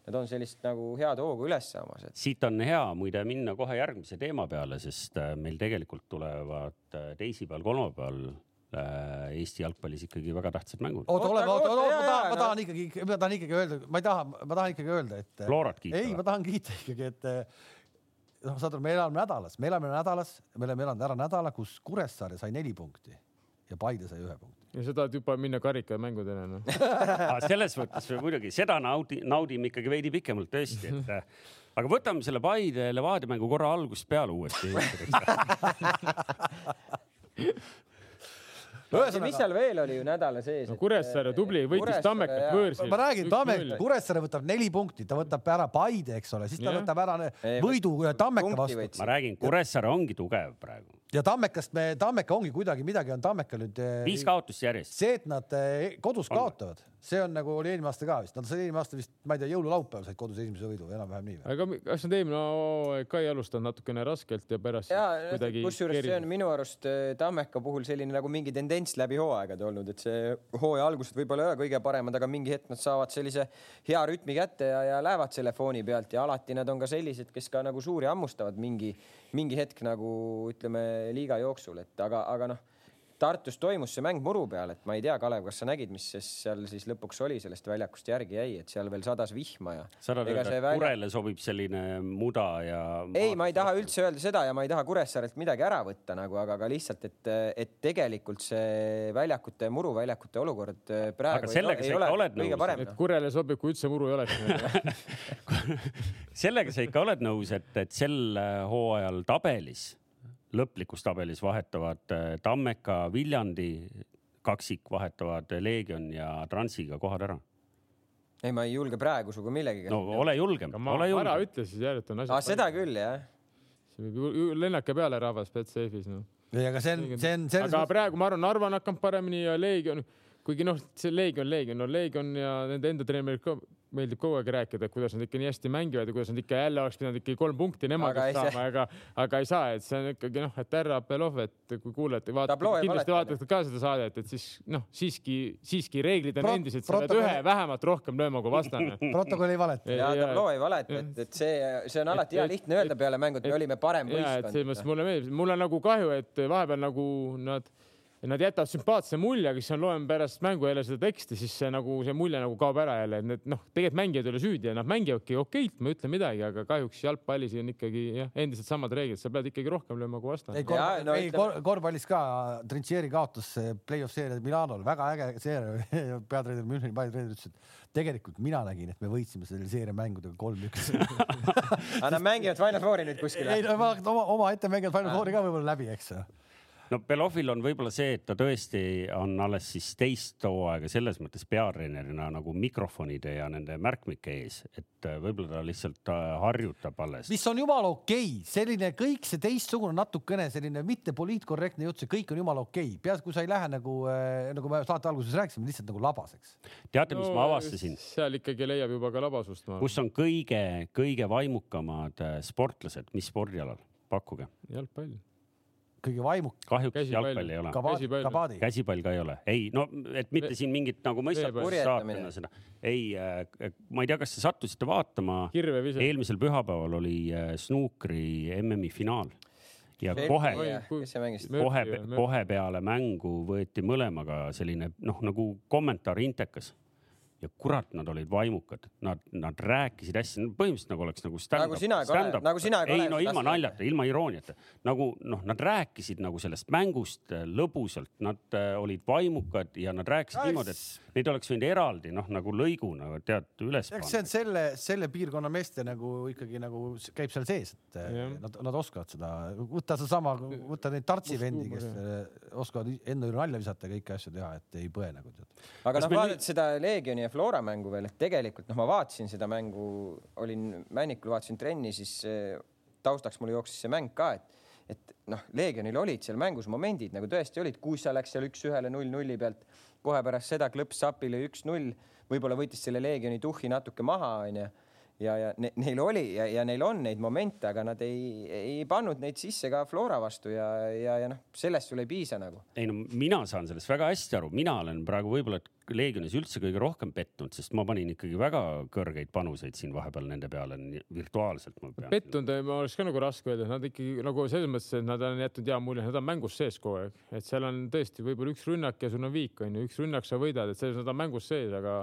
nad on sellist nagu head hoogu üles saamas et....
siit on hea muide minna kohe järgmise teema peale, sest meil tegelikult tulevad teisipäeval, kolmapäeval Eesti jalgpallis ikkagi väga tähtsad mängud.
oota, ole, oota, oota, ma tahan, ma tahan ikkagi, ma tahan ikkagi öelda, ma ei taha, ma tahan ikkagi öelda, et.
Florat kiita.
ei, ma tahan kiita ikkagi, et noh, saad aru, me elame nädalas, me elame nädalas, me oleme elanud ära nädala, kus Kuressaare sai neli punkti ja Paide sai ühe punkti.
ja sa tahad juba minna karikamängudele noh
selles mõttes muidugi seda naudi, naudime ikkagi veidi pikemalt tõesti, et aga võtame selle Paide Levadia mängu korra algusest peale uuesti
ühesõnaga. mis seal veel oli ju nädala sees
no,? Kuressaare tubli, võitis Tammekat võõrsil.
ma räägin, Tammek, Kuressaare võtab neli punkti, ta võtab ära Paide, eks ole, siis ta ja. võtab ära võidu Tammeka vastu.
ma räägin, Kuressaare ongi tugev praegu
ja Tammekast me, Tammeka ongi kuidagi midagi on Tammeka nüüd. Eh,
viis kaotust järjest.
see, et nad eh, kodus kaotavad, see on nagu oli eelmine aasta ka vist, nad said eelmine aasta vist, ma ei tea, jõululaupäeval said kodus esimese võidu, enam-vähem nii.
aga kas nad eelmine hooaeg ka ei alustanud natukene raskelt ja pärast
ja, kuidagi. kusjuures see on minu arust eh, Tammeka puhul selline nagu mingi tendents läbi hooaegade olnud, et see hooaja algused võib-olla ei ole kõige paremad, aga mingi hetk nad saavad sellise hea rütmi kätte ja, ja lähevad selle fooni pealt ja alati nad on ka sellised, kes ka nagu suuri hammustavad mingi mingi hetk nagu ütleme liiga jooksul, et aga, aga noh Tartus toimus see mäng muru peal, et ma ei tea, Kalev, kas sa nägid, mis seal siis lõpuks oli, sellest väljakust järgi jäi, et seal veel sadas vihma ja.
sa tahad öelda, et välja... Kurele sobib selline muda ja.
ei, ma ei taha üldse öelda seda ja ma ei taha Kuressaarelt midagi ära võtta nagu, aga ka lihtsalt, et, et tegelikult see väljakute, muruväljakute olukord praegu
aga sellega ei, ei ole kõige parem.
et Kurele sobib, kui üldse muru ei oleks
sellega sa ikka oled nõus, et, et sel hooajal tabelis lõplikus tabelis vahetavad äh, Tammeka, Viljandi kaksik vahetavad Leegion ja Transiga kohad ära.
ei, ma ei julge praegu sinuga millegagi.
no ole julgem, ole julgem.
ära ütle siis jah, et on
asjad. seda küll jah.
see võib lennake peale rahvas Betsafe'is noh.
ei, aga see on, see on.
aga praegu ma arvan, Narva on hakanud paremini ja Leegion, kuigi noh, see Leegion, Leegion, no Leegion ja nende enda treenerid ka meeldib kogu aeg rääkida, et kuidas nad ikka nii hästi mängivad ja kuidas nad ikka jälle oleks pidanud ikkagi kolm punkti nemadest saama, aga, aga ei saa, et see on ikkagi noh, et härra Belov, et kui kuulete, vaatate, kindlasti vaatate ka seda saadet, et siis noh, siiski, siiski reeglid on Pro endised, sa pead ühe vähemalt rohkem lööma kui vastane.
protokoll ei valeta.
ja tabloo ei valeta, et, et see, see on alati hea lihtne öelda peale mängu, et me olime parem võistkond.
selles mõttes mulle meeldib, mul on nagu kahju, et vahepeal nagu nad ja nad jätavad sümpaatse mulje, aga siis loen pärast mängu jälle seda teksti, siis see nagu see mulje nagu kaob ära jälle, et need noh, tegelikult mängijad ei ole süüdi ja nad mängivadki okeilt, ma ei ütle midagi, aga kahjuks jalgpallis on ikkagi jah, endiselt samad reeglid, sa pead ikkagi rohkem lööma kui vastane.
ei, kor no, ei kor korvpallis ka Trinchieri kaotas play-off seeria Milanol, väga äge seeria peatreener Müncheni peatreener ütles, et tegelikult mina nägin, et me võitsime selle seeria mängudega kolm-üks
aga nad mängivad Final Fouri nüüd kuskil?
ei, oma, oma ette mängivad Final Fouri ka võib-olla läbi, eks ju
no Belovil on võib-olla see, et ta tõesti on alles siis teist hooaega selles mõttes peatreenerina nagu mikrofonide ja nende märkmike ees, et äh, võib-olla ta lihtsalt äh, harjutab alles.
mis on jumala okei okay., selline kõik see teistsugune natukene selline mitte poliitkorrektne jutt, see kõik on jumala okei okay., peaasi, kui sa ei lähe nagu äh,, nagu me saate alguses rääkisime, lihtsalt nagu labaseks.
teate, mis no, ma avastasin?
seal ikkagi leiab juba ka labasust.
kus on kõige-kõige vaimukamad äh, sportlased, mis spordialal? pakkuge.
jalgpall
kõige vaimuk.
kahjuks jalgpall ei ole.
käsipall.
käsipall ka ei ole, ei no, et mitte siin mingit nagu mõistat saatma seda. ei äh,, ma ei tea, kas te sattusite vaatama. eelmisel pühapäeval oli äh, snuukri MM-i finaal ja kohe, kohe, kohe peale mängu võeti mõlemaga selline noh, nagu kommentaar intekas ja kurat, nad olid vaimukad, nad, nad rääkisid hästi, põhimõtteliselt nagu oleks nagu stand-up.
nagu sina, Kalev, nagu sina,
Kalev. ei no ilma naljata, ilma irooniata, nagu noh, nad rääkisid nagu sellest mängust äh, lõbusalt, nad äh, olid vaimukad ja nad rääkisid Eks... niimoodi, et neid oleks võinud eraldi noh, nagu lõiguna tead üles
panna. see on selle, selle piirkonna meeste nagu ikkagi nagu käib seal sees, et äh, ja. nad, nad oskavad seda, võta sedasama, võta neid tartsi vendi, kes oskavad enda üle nalja visata ja kõiki asju teha, et ei põe nagu tead.
aga noh, vaadata seda Leegioni ja Flora mängu veel, et tegelikult noh, ma vaatasin seda mängu, olin Männikul, vaatasin trenni, siis taustaks mul jooksis see mäng ka, et et noh, Leegionil olid seal mängus momendid nagu tõesti olid, Kuusa läks seal üks-ühele null-nulli pealt, kohe pärast seda klõps Sapile üks-null, võib-olla võttis selle Leegioni tuhhi natuke maha, onju ja, ja ne, neil oli ja, ja neil on neid momente, aga nad ei, ei pannud neid sisse ka Flora vastu ja, ja, ja noh, sellest sul ei piisa nagu.
ei no mina saan sellest väga hästi aru, mina olen praegu võib-olla Leegionis üldse kõige rohkem pettunud, sest ma panin ikkagi väga kõrgeid panuseid siin vahepeal nende peale virtuaalselt.
pettunud ma oleks ka nagu raske öelda, nad ikkagi nagu selles mõttes, et nad on jätnud hea mulje, nad on mängus sees kogu aeg, et seal on tõesti võib-olla üks rünnak ja sul on viik on ju, üks rünnak sa võidad, et selles nad on mängus sees, aga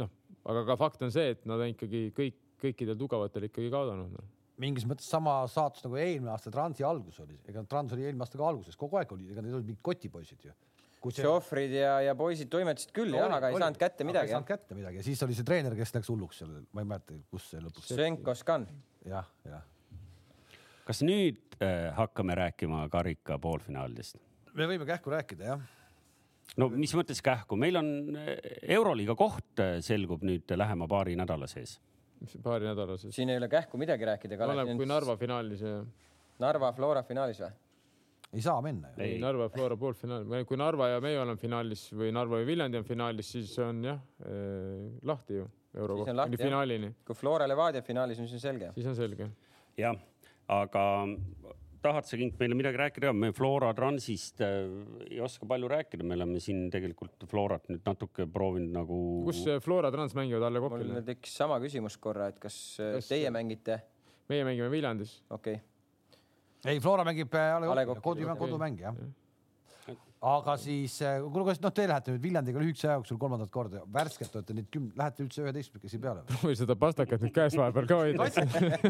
noh, aga ka fakt on see, et nad on ikkagi kõik kõikidel tugevatel ikkagi kaotanud no.
mingis mõttes sama saatus nagu eelmine aasta Transi algus oli, ega Trans oli eelmine aasta ka alguses, kogu aeg oli, ega need olid mingid kotipoisid ju.
See... Šofrid ja, ja poisid toimetasid küll no, jah, aga ei saanud kätte midagi.
ei saanud kätte midagi ja siis oli see treener, kes läks hulluks seal, ma ei mäleta, kus see lõpuks.
Svenko Skan.
jah, jah.
kas nüüd äh, hakkame rääkima karika poolfinaalidest?
me võime kähku rääkida, jah
no mis mõttes kähku, meil on äh, Euroliiga koht äh, selgub nüüd lähema paari nädala sees
paari nädala sees.
siin ei ole kähku midagi rääkida.
oleneb, kui Narva finaalis ja.
Narva Flora finaalis või?
ei saa minna ju.
Ei.
Narva Flora poolfinaal, kui Narva ja meie oleme finaalis või Narva ja Viljandi on finaalis, siis on jah eh, lahti ju euro
Siis on
koht
lahti,
kuni finaalini,
kui Flora Levadia finaalis on, siis on selge.
siis on selge.
jah, aga tahad sa, Kink, meile midagi rääkida me Flora Transist äh, ei oska palju rääkida, me oleme siin tegelikult Florat nüüd natuke proovinud nagu.
kus eh, Flora Trans mängivad alla
mul
Kopile?
tekkis sama küsimus korra, et kas, kas
Kas-
teie mängite,
meie mängime Viljandis.
okei okay.,
ei, Flora mängib äh,
A Le
Ale
Coqil,
kodumäng, jah. Aga siis, kuule, kas noh, te lähete nüüd Viljandiga lühikese aja jooksul kolmandat korda, värskelt olete nüüd küm-, lähete üldse üheteistkümnekesi peale või
seda pastakat nüüd käes vahepeal ka hoida.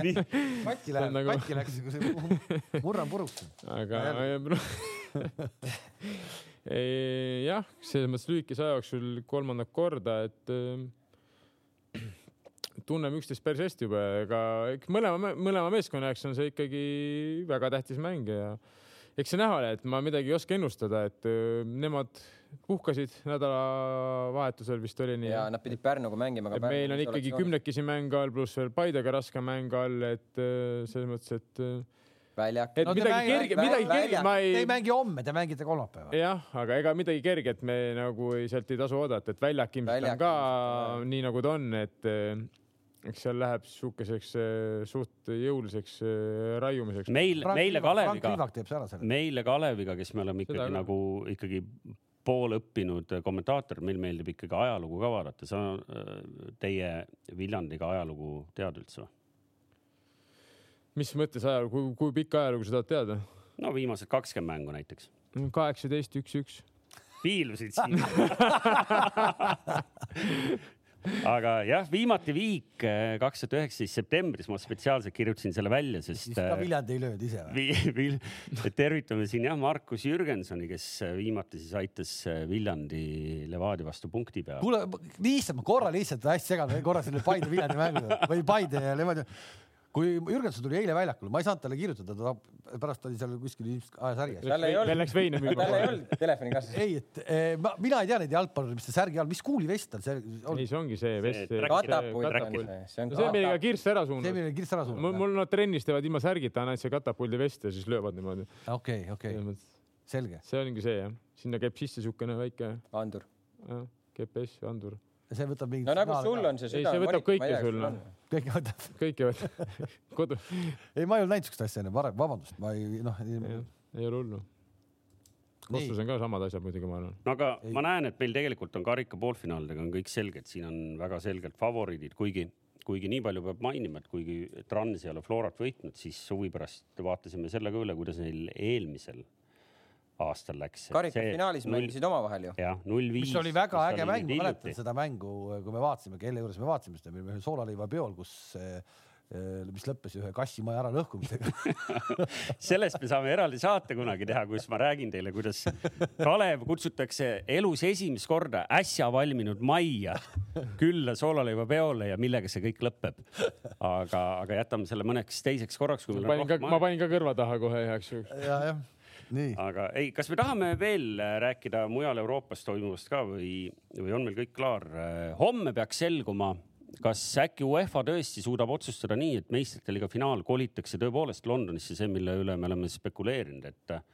katki läheb
nagu-,
katki läks, see murran puruks.
aga jah, selles mõttes lühikese aja jooksul kolmandat korda, et äh, tunneme üksteist päris hästi juba, ega mõlema, mõlema meeskonna jaoks on see ikkagi väga tähtis mäng ja eks see näha ole, et ma midagi ei oska ennustada, et nemad puhkasid nädalavahetusel vist oli nii.
ja nad pidid Pärnuga mängima.
meil on ikkagi. kümnekesi mänge all, pluss veel Paidega raske mäng all, et selles mõttes, et
väljak.
et
No
midagi kerge, midagi kerge, ma
Te
ei
ei. mängi homme, te mängite kolmapäeval.
jah, aga ega midagi kerget me nagu ei, sealt ei tasu oodata, et väljak ilmselt
Väljak
on ka
on,
nii nagu ta on, et eks seal läheb sihukeseks eh, suht jõuliseks eh, raiumiseks.
meil, meile Kaleviga meile Kaleviga, kes me oleme
Seda
ikkagi
küll.
nagu ikkagi poolõppinud kommentaator, meil meeldib ikkagi ajalugu ka vaadata. sa, teie Viljandiga ajalugu tead üldse või?
mis mõttes ajalugu, kui, kui pikka ajalugu sa tahad teada?
no viimased kakskümmend mängu näiteks.
kaheksateist, üks, üks.
piilusid siin. aga jah, viimati viik eh, kaks tuhat üheksateist septembris ma spetsiaalselt kirjutasin selle välja, sest
siis ka
eh,
Viljandi ei löönud ise või?
Vi- Vil- tervitame siin jah, Markus Jürgensoni, kes viimati siis aitas Viljandi Levadia vastu punkti peale.
kuule, lihtsalt ma korra lihtsalt hästi segan, korra selle Paide Viljandi mängu või Paide ja Levadia. Kui Jürgenson tuli eile väljakule, ma ei saanud talle kirjutada, ta pärast oli seal kuskil ilmselt ajas äri.
Tal ei olnud- tal ei olnud telefoni kaasas.
ei, et eh, ma, mina ei tea neid jalgpallureid, mis see särgi all, mis kuulivest on see on
ei, see ongi see vest.
See
katapult on see, see on
see, millega kirss ära
see,
suunab.
millega kirss ära
mul,
suunab.
mul nad trennis teevad ilma särgita, ainult see katapuldi vest ja siis löövad niimoodi.
okei, okei, selge.
see ongi see jah, sinna käib sisse niisugune väike
andur.
GPS andur,
see võtab mingi.
no nagu sul on see
Ei,
süda.
see võtab kõike sul, noh.
kõik võtab.
kõik jäävad kodu,
ei, ma ei olnud näinud siukest asja enne, varem, vabandust, ma ei noh.
ei ole hullu. Kossus on ka samad asjad muidugi, ma arvan.
no aga
Ei.
ma näen, et meil tegelikult on karika poolfinaalidega on kõik selged, siin on väga selgelt favoriidid, kuigi, kuigi nii palju peab mainima, et kuigi Trans ei ole Florat võitnud, siis suvi pärast vaatasime selle ka üle, kuidas neil eelmisel aastal läks.
karikafinaalis mängisid omavahel ju.
jah, null viis.
mis oli väga äge mäng, ma mäletan seda mängu, kui me vaatasime, kelle juures me vaatasime seda, me olime ühel soolaleivapeol, kus, mis lõppes ühe kassimaja äralõhkumisega.
sellest me saame eraldi saate kunagi teha, kus ma räägin teile, kuidas Kalev kutsutakse elus esimest korda äsja valminud majja külla soolaleivapeole ja millega see kõik lõpeb. aga, aga jätame selle mõneks teiseks korraks, kui meil on
panin ka, ma panin ka kõrva taha kohe heaks juhuks.
ja, jah.
Aga ei, kas me tahame veel äh, rääkida mujal Euroopas toimuvast ka või, või on meil kõik klaar? homme peaks selguma, kas äkki UEFA tõesti suudab otsustada nii, et meistrite liiga finaal kolitakse tõepoolest Londonisse, see, mille üle me oleme spekuleerinud, et äh,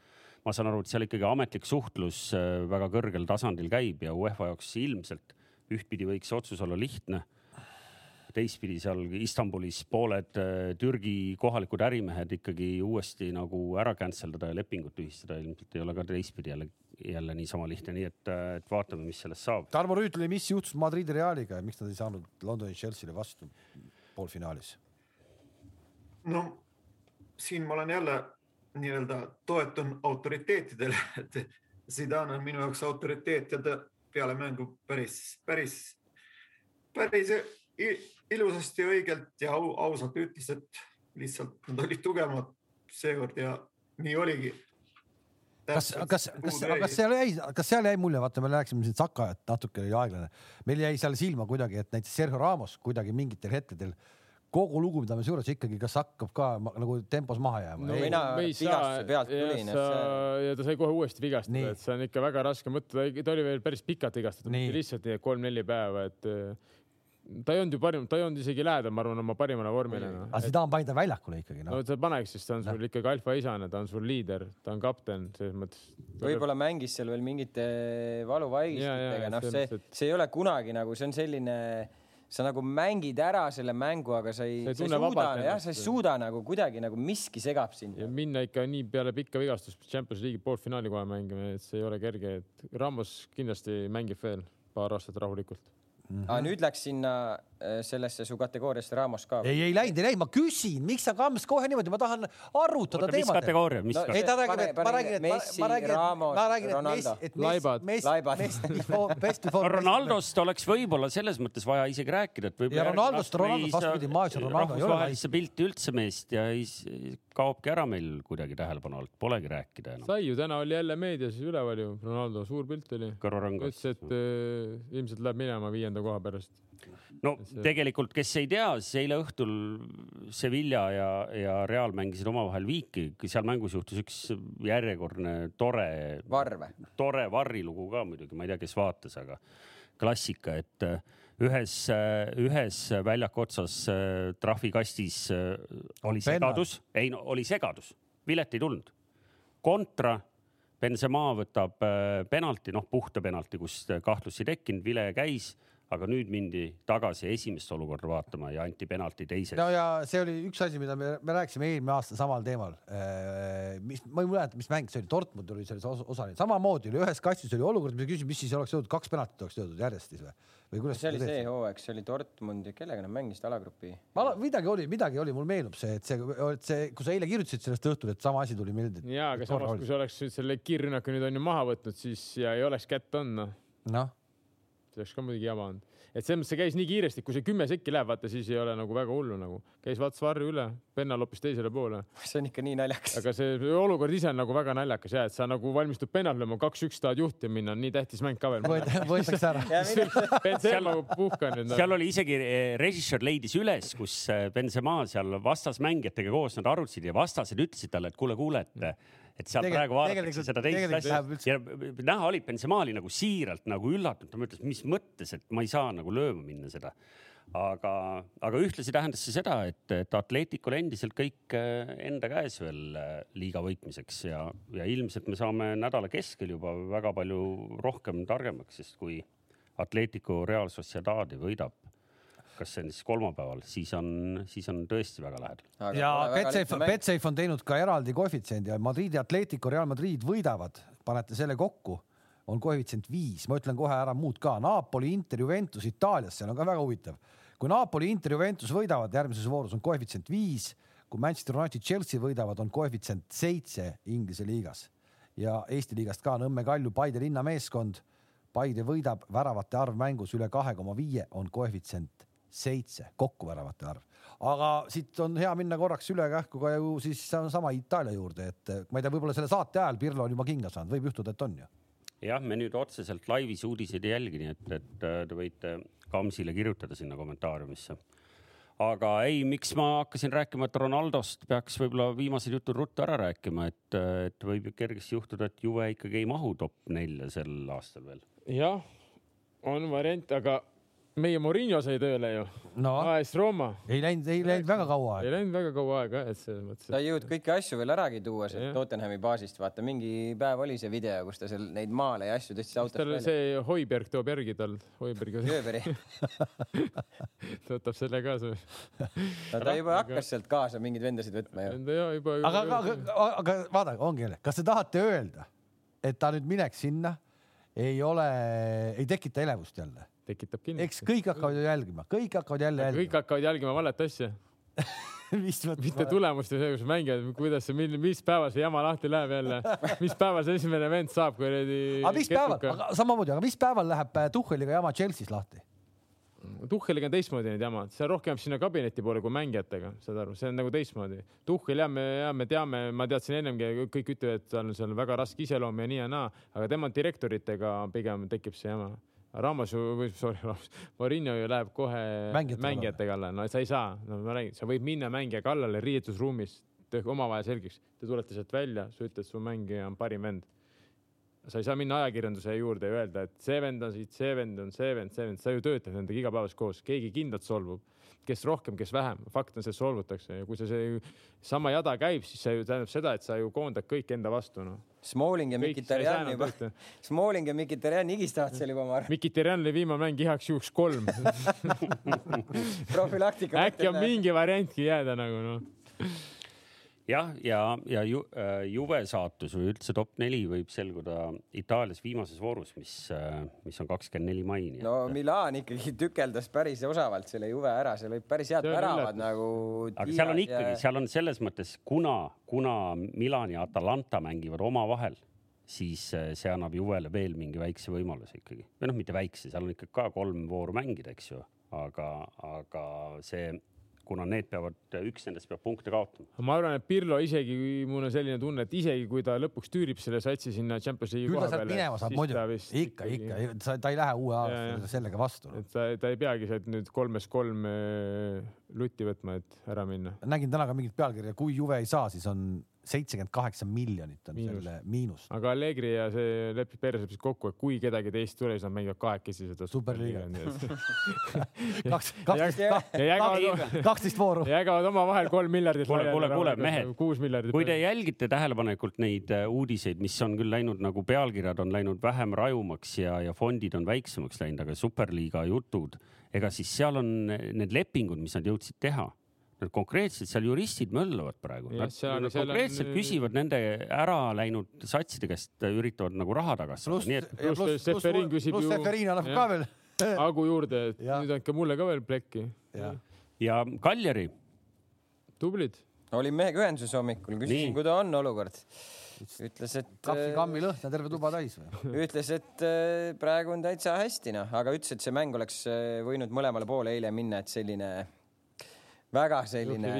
ma saan aru, et seal ikkagi ametlik suhtlus äh, väga kõrgel tasandil käib ja UEFA jaoks ilmselt ühtpidi võiks see otsus olla lihtne teistpidi seal Istanbulis pooled äh, Türgi kohalikud ärimehed ikkagi uuesti nagu ära cancel dada ja lepingut tühistada ilmselt ei ole ka teistpidi jälle, jälle niisama lihtne, nii et, et vaatame, mis sellest saab.
Tarmo Rüütli, mis juhtus Madridi Realiga ja miks nad ei saanud Londoni Chelsea'le vastu poolfinaalis?
no siin ma olen jälle nii-öelda toetun autoriteetidele, et Zidane on minu jaoks autoriteet ja ta peale mängu päris, päris, päris ilusasti, õigelt ja au, ausalt ütles, et lihtsalt nad olid tugevamad seekord ja nii oligi.
kas, kas, kas, kas seal jäi, kas seal jäi mulje, vaata, me rääkisime siin Saka, et natuke oli aeglane, meil jäi seal silma kuidagi, et näiteks Sergio Ramos kuidagi mingitel hetkedel kogu lugupidamise juures ikkagi, kas hakkab ka nagu tempos maha jääma?
No
no,?
mina- vigastuse pealt tulin, see-
ja ta sai kohe uuesti vigastada et see on ikka väga raske mõte, ta oli veel päris pikalt vigastatud, mitte lihtsalt nii, et kolm-neli päeva, et ta ei olnud ju parim, ta ei olnud isegi lähedal, ma arvan, oma parimale vormile no..
aga Zidane pani ta väljakule ikkagi
no.. no sa paneks, siis ta on sul ikkagi alfaisane, ta on sul liider, ta on kapten, selles mõttes.
võib-olla mängis seal veel mingite valuvaigistitega, noh, see, see ei ole kunagi nagu, see on selline sa nagu mängid ära selle mängu, aga sa ei, sa ei suuda, jah, sa ei suuda nagu kuidagi nagu miski segab sind.
ja minna ikka nii peale pikka vigastust Champions League'i poolfinaali kohe mängima, et see ei ole kerge, et Ramos kindlasti mängib veel paar aastat rahulikult
mm. -hmm. aga nüüd läks sinna sellesse su kategooriasse Ramos ka.
ei, ei läinud, ei läinud, ma küsin, miks sa Kams kohe niimoodi, ma tahan arutada
teemat. mis kategooria, mis no,?
ei, ta räägib, et ma räägin, et
Messi,
ma räägin,
ma räägin,
et Messi, et
Laibad.
before.
Ronaldost oleks võib-olla selles mõttes vaja isegi rääkida, et võib-olla.
ja Ronaldost, Ronaldost vastupidi, ma ütlesin Ronaldo ei ole.
rahvusvahelisse pilti üldse meest ja ei, kaobki ära meil kuidagi tähelepanu alt, polegi rääkida enam.
sai ju, täna oli jälle meedias üleval ju, Ronaldo suur pilt oli.
ütles,
et äh, ilmselt läheb minema viienda koha pärast
no see... tegelikult, kes ei tea, siis eile õhtul Sevilla ja, ja Real mängisid omavahel viiki, seal mängus juhtus üks järjekordne tore.
varr või?
tore varrilugu ka muidugi, ma ei tea, kes vaatas, aga klassika, et äh, ühes, äh, ühes väljaku otsas äh, trahvikastis oli segadus, ei no oli segadus, pilet ei tulnud. kontra Benzema võtab penalti, noh puhta penalti, kus kahtlust ei tekkinud, vile käis aga nüüd mindi tagasi esimest olukorda vaatama ja anti penalti teiseks.
no ja see oli üks asi, mida me, me rääkisime eelmine aasta samal teemal. Äh, mis, ma ei mäleta, mis mäng see oli, Dortmund oli selles osaline, samamoodi oli ühes kastis oli olukord, mis küsis, mis siis oleks jõudnud, kaks penaltit oleks jõudnud järjest siis või? või kuidas
see oli see hooaeg, see oli Dortmund ja kellega nad mängisid alagrupi?
midagi oli, midagi oli, mul meenub see, et see, et see, kui sa eile kirjutasid sellest õhtul, et sama asi tuli meelde.
ja, aga samas, kui sa oleks selle kiirrünnaku nüüd on ju maha võtnud, siis ja ei oleks kätt on noh.
noh
see oleks ka muidugi jama olnud. et selles mõttes see käis nii kiiresti, kui see kümme sekki läheb, vaata siis ei ole nagu väga hullu nagu. käis vaatas varju üle, pennal hoopis teisele poole.
see on ikka nii naljakas.
aga see olukord ise on nagu väga naljakas ja et sa nagu valmistud pennal lööma, kaks-üks tahad juhtima minna, on nii tähtis mäng ka veel.
võetakse ära.
Benzema puhka nüüd.
Seal oli isegi, eh, režissöör leidis üles, kus eh, Benzema seal vastasmängijatega koos nad arutasid ja vastased ütlesid talle, et kuule, kuule, et et seal Tegel, praegu vaadatakse seda teist asja ja näha oli Benzema oli nagu siiralt nagu üllatunud, ta mõtles, mis mõttes, et ma ei saa nagu lööma minna seda. aga, aga ühtlasi tähendas see seda, et, et Atleticul endiselt kõik äh, enda käes veel äh, liiga võitmiseks ja, ja ilmselt me saame nädala keskel juba väga palju rohkem targemaks, sest kui Atletico Real Sociedadi võidab kas see on siis kolmapäeval, siis on, siis on tõesti väga lähedal.
ja Betsafe, Betsafe on teinud ka eraldi koefitsiendi ja Madridi Atletico, Real Madrid võidavad, panete selle kokku, on koefitsient viis, ma ütlen kohe ära muud ka, Napoli, Inter, Juventus Itaalias, seal on ka väga huvitav. kui Napoli, Inter, Juventus võidavad järgmises voorus, on koefitsient viis, kui Manchester United, Chelsea võidavad, on koefitsient seitse Inglise liigas. Ja Eesti liigast ka Nõmme Kalju, Paide linnameeskond. Paide võidab väravate arv mängus üle kahe koma viie on koefitsient seitse kokkuväravate arv. aga siit on hea minna korraks üle kähku ka ju siis sama Itaalia juurde, et ma ei tea, võib-olla selle saate ajal Pirlo on juba kinga saanud, võib juhtuda, et on ju.
jah, me nüüd otseselt laivis uudiseid ei jälgi, nii et, et äh, te võite Kamsile kirjutada sinna kommentaariumisse aga ei, miks ma hakkasin rääkima, et Ronaldost peaks võib-olla viimased jutud ruttu ära rääkima, et, et võib kergesti juhtuda, et Juve ikkagi ei mahu top nelja sel aastal veel.
jah, on variant, aga meie Morinho sai tööle ju
no..
AS Rooma.
ei läinud, ei läinud väga kaua
aega. ei läinud väga kaua aega, et selles mõttes.
ta ei jõudnud kõiki asju veel äragi tuua sealt Tottenhami baasist, vaata mingi päev oli see video, kus ta seal neid maale ja asju tõstis autost
välja. see Hoiberg toob järgi tal, Hoiberg.
Jööberi
ta võtab selle kaasa
no ta juba hakkas sealt kaasa mingeid vendasid võtma ju.
Aga, aga, aga vaadake, ongi jälle, kas te tahate öelda, et ta nüüd mineks sinna, ei ole, ei tekita elevust jälle?
tekitab kindlasti.
eks kõik hakkavad ju jälgima, kõik hakkavad jälle jälgima.
kõik hakkavad jälgima valet asja mitte tulemust ja see, kus mängijad, kuidas see, mis päeval see jama lahti läheb jälle, mis päeval see esimene vend saab kuradi.
aga mis päeval, samamoodi, aga mis päeval läheb äh, Tuhheliga jama Chelsea's lahti?
Tuhheliga on teistmoodi need jamad, see rohkem sinna kabineti poole kui mängijatega, saad aru, see on nagu teistmoodi. Tuhhel jah, me, jah, me teame, ma teadsin ennemgi, kõik ütlevad, et tal on seal väga raske iseloom ja nii ja naa, aga tema direktoritega pigem tekib see jama Ramos või sorry, Ramos, Marinho ju läheb kohe mängijate, mängijate kallale, no sa ei saa, no ma räägin, sa võid minna mängija kallale riietusruumis, omavahel selgeks, te tulete sealt välja, sa ütled, su mängija on parim vend. Sa ei saa minna ajakirjanduse juurde ja öelda, et see vend on siit, see vend on see vend, see vend, sa ju töötad nendega igapäevaselt koos, keegi kindlalt solvub kes rohkem, kes vähem. fakt on see, et solvutakse ja kui see, see sama jada käib, siis see ju tähendab seda, et sa ju koondad kõik enda vastu, noh.
Smalling ja Mkhitaryan juba, Smalling ja Mkhitaryan higistavad seal juba, ma
arvan. Mkhitaryan oli viimane mäng igaks juhuks kolm
profülaktika.
äkki on mingi variantki jääda nagu noh
jah, ja, ja, ja ju, äh, Juve saatus või üldse top neli võib selguda Itaalias viimases voorus, mis, äh, mis on kakskümmend neli mai.
no et... Milan ikkagi tükeldas päris osavalt selle Juve ära, seal olid päris head väravad nagu.
aga seal on ikkagi ja..., seal on selles mõttes, kuna, kuna Milan ja Atalanta mängivad omavahel siis äh, see annab Juvele veel mingi väikse võimaluse ikkagi või noh, mitte väikse, seal on ikka ka kolm vooru mängida, eks ju, aga, aga see kuna need peavad, üks nendest peab punkte kaotama.
ma arvan, et Pirlo isegi, mul on selline tunne, et isegi kui ta lõpuks tüürib selle satsi sinna Champions League'i koha
peale. minema saab muidu, ikka, ikka, ta ei lähe uue aasta sellega vastu.
et ta, ta ei peagi sealt nüüd kolmest kolm lutti võtma, et ära minna.
nägin täna ka mingit pealkirja, kui Juve ei saa, siis on seitsekümmend kaheksa miljonit on miinus. selle miinus.
aga Allegri ja see lepib perse leppisid kokku, et kui kedagi teist tule, siis nad mängivad kahekesi seda
superliiga. kaks, kaksteist, kaksteist vooru.
jagavad omavahel kolm miljardit.
kuule, kuule, kuule, mehed,
kuus miljardit.
kui te jälgite tähelepanelikult neid äh, uudiseid, mis on küll läinud nagu pealkirjad on läinud vähem rajumaks ja, ja fondid on väiksemaks läinud, aga superliiga jutud, ega siis seal on need lepingud, mis nad jõudsid teha Nad konkreetselt seal juristid möllavad praegu. Nad, nad konkreetselt on... küsivad nende ära läinud satside käest, üritavad nagu raha tagasi
saada. pluss, pluss, pluss Seferin küsib ju. pluss Seferin annab ka veel
Agu juurde, et ja. nüüd andke mulle ka veel plekki.
ja Kaljari.
tublid.
olin mehega ühenduses hommikul, küsisin, kuidas on olukord ütles, et.
kahvikammi äh, lõhna terve tuba täis
või? ütles, et äh, praegu on täitsa hästi noh, aga ütles, et see mäng oleks äh, võinud mõlemale poole eile minna, et selline väga selline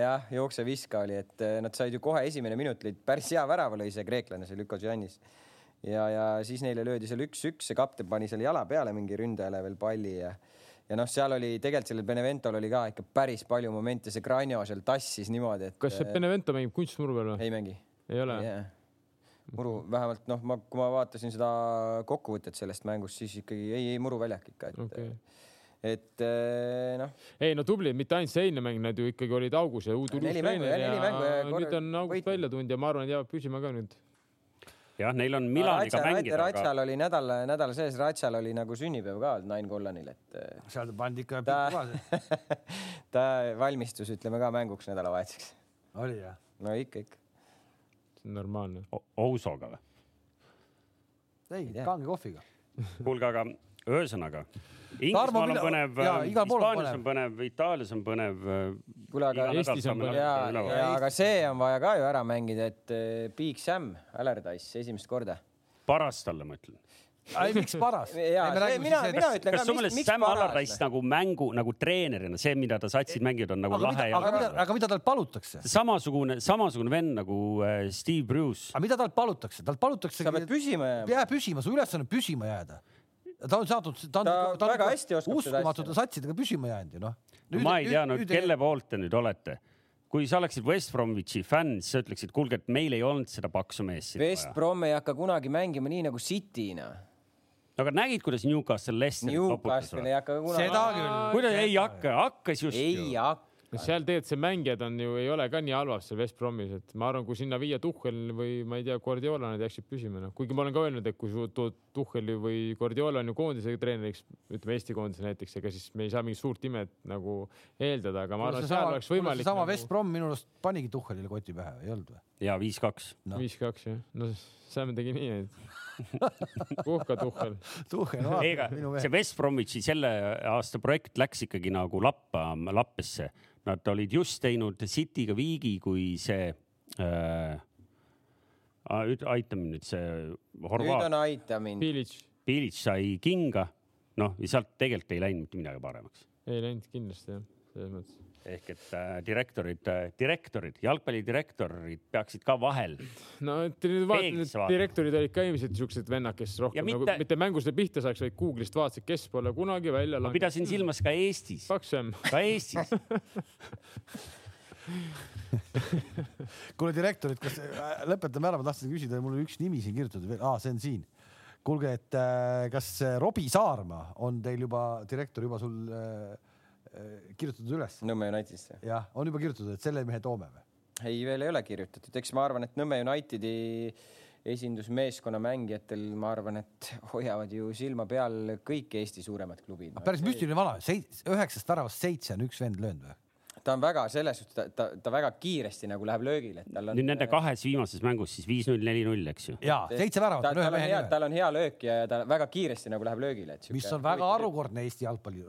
jah, jookseviska oli, et eh, nad said ju kohe esimene minut olid päris hea värava lõi see kreeklane, see Lükos Jannis. ja, ja siis neile löödi seal üks-üks, see kapten pani selle jala peale mingi ründajale veel palli ja ja noh, seal oli tegelikult sellel Beneventol oli ka ikka päris palju momente, see Granjo seal tassis niimoodi, et.
kas see eh, Benevento mängib kunstmuru peal või?
ei mängi.
ei ole
yeah.? muru vähemalt noh, ma, kui ma vaatasin seda kokkuvõtet sellest mängust, siis ikkagi ei, ei muruväljak ikka, et okay et eh, noh.
ei no tubli, mitte ainult see eilne mäng, nad ju ikkagi olid augus ja uut
uus treener ja,
ja nüüd on august välja tulnud ja ma arvan, et jääb püsima ka nüüd.
jah, neil on Milaniga mängida.
Ratsal aga... oli nädal, nädal sees, Ratsal oli nagu sünnipäev ka Nain Kollanil, et.
Eh, seal pandi ikka
ta... ta valmistus, ütleme ka mänguks nädalavahetuseks.
oli jah?
no ikka, ikka.
see on normaalne.
Ousoga või?
ei, kange kohviga.
kuulge, aga ühesõnaga Inglismaal on põnev, Hispaanias on põnev, Itaalias on põnev.
kuule, aga Eestis on põnev. ja, ja aga see on vaja ka ju ära mängida, et eh, Big Sam Allardyce esimest korda.
paras talle, ma ütlen
ei, miks paras?
mina, mina ütlen
kas ka, miks, miks Sam Allardyce nagu mängu nagu treenerina, see, mida ta satsid mängivad, on nagu aga lahe.
aga, mida, aga mida talt palutakse?
samasugune, samasugune vend nagu äh, Steve Bruce.
aga mida talt palutakse? talt palutakse.
sa pead püsima
jääma. jää püsima, su ülesanne on püsima jääda ta on saadud, ta on,
ta, ta on väga hästi oskab
uskumatute satsidega püsima jäänud ju noh.
No, ma ei tea nüüd, kelle poolt te nüüd olete kui sa oleksid West Bromwichi fänn, siis sa ütleksid, kuulge, et meil ei olnud seda paksu meest.
West Brom ei hakka kunagi mängima nii nagu City noh
no aga nägid, kuidas Newcastle Leicesterit
loputas või? Newcastle ei hakka kunagi.
seda küll.
kuidas ei hakka, hakkas just
ei ju. ei hakka
seal tegelikult see mängijad on ju, ei ole ka nii halvad seal West Bromis, et ma arvan, kui sinna viia Tuhhel või ma ei tea, Guardiola, nad jääksid püsima, noh, kuigi ma olen ka öelnud, et kui Tuhheli või Guardiola on ju koondise treeneriks, ütleme Eesti koondise näiteks, ega siis me ei saa mingit suurt imet nagu eeldada, aga ma arvan, et seal oleks võimalik.
sama nagu... West Brom minu arust panigi Tuhhelile koti pähe, ei olnud või?
ja viis-kaks
no.. viis-kaks jah, no Sam tegi nii, et puhka Tuhhel.
Tuhhel,
ei, aga see West Bromwichi selle aasta projekt läks ikkagi nagu lappa, lappesse Nad olid just teinud City'ga viigi, kui see äh,, aita mind nüüd see
horvaat. nüüd on aita mind.
Pilic.
Pilic sai kinga, noh ja sealt tegelikult ei läinud mitte midagi paremaks.
ei läinud kindlasti jah, selles mõttes
ehk et äh, direktorid äh,, direktorid, jalgpallidirektorid peaksid ka vahel.
no nüüd vaatad, direktorid olid ka ilmselt siuksed vennad, kes rohkem mitte, nagu mitte mängust pihta saaks, vaid Google'ist vaatasid, kes pole kunagi välja
langenud. ma pidasin silmas ka Eestis. Ka Eestis
kuule, direktorid, kas äh, lõpetame ära, ma tahtsin küsida, mul oli üks nimi siin kirjutatud veel, aa, see on siin. kuulge, et kas Robbie Saarma on teil juba, direktor juba sul äh, kirjutatud üles?
Nõmme Unitedisse?
jah, on juba kirjutatud, et selle mehe toome või?
ei, veel ei ole kirjutatud, eks ma arvan, et Nõmme Unitedi esindusmeeskonna mängijatel, ma arvan, et hoiavad ju silma peal kõik Eesti suuremad klubid.
päris müstiline vana, üheksast väravast seitse on üks vend löönud või?
Ta on väga selles suhtes, ta, ta, ta väga kiiresti nagu läheb löögile, et tal on.
nüüd nende kahes viimases mängus siis viis-null, neli-null, eks ju.
ja seitse väravat
on ühe mehe nimel. tal on hea löök ja, ja ta väga kiiresti nagu läheb löögile.
mis on väga harukordne Eesti jalgpalli,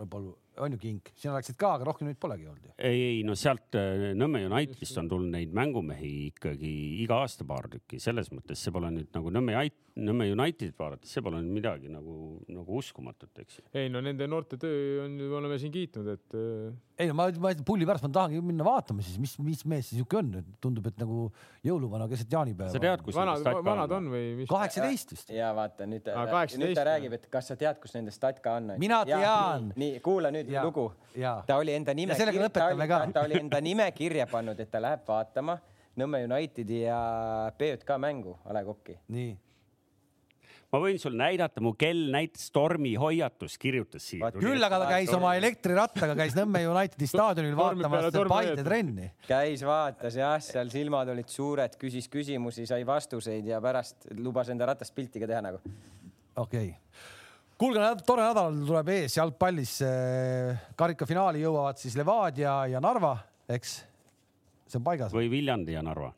on ju kink, sina läksid ka, aga rohkem nüüd polegi olnud ju.
ei, ei no sealt äh, Nõmme Unitedist on tulnud neid mängumehi ikkagi iga aasta paar tükki, selles mõttes see pole nüüd nagu Nõmme, Nõmme Unitedit vaadates, see pole nüüd midagi nagu, nagu uskumatut, eks ju.
ei no nende noorte töö on, oleme siin kiitnud, et.
Ei no ma, ma pulli pärast ma tahangi minna vaatama siis, mis, mis mees see siuke on, tundub, et nagu jõuluvana keset jaanipäeva.
sa tead, kus
vanad, vanad on või mis?
kaheksateist vist.
ja vaata nüüd, nüüd ta räägib, et kas sa tead, kus nende statka on.
mina tean.
nii, kuula nüüd ja, lugu. ta oli enda nime,
ta oli,
ta oli enda nime kirja pannud, et ta läheb vaatama Nõmme Unitedi ja PJK mängu A Le Coq'i.
nii
ma võin sul näidata, mu kell näitas tormihoiatust, kirjutas siia.
küll aga ta käis oma elektrirattaga, käis Nõmme Unitedi staadionil vaatamas Paide trenni.
käis, vaatas jah, seal silmad olid suured, küsis küsimusi, sai vastuseid ja pärast lubas enda ratast pilti ka teha nagu.
okei okay kuulge, tore nädal tuleb ees jalgpallis. karikafinaali jõuavad siis Levadia ja Narva, eks? see on paigas.
või Viljandi ja Narva.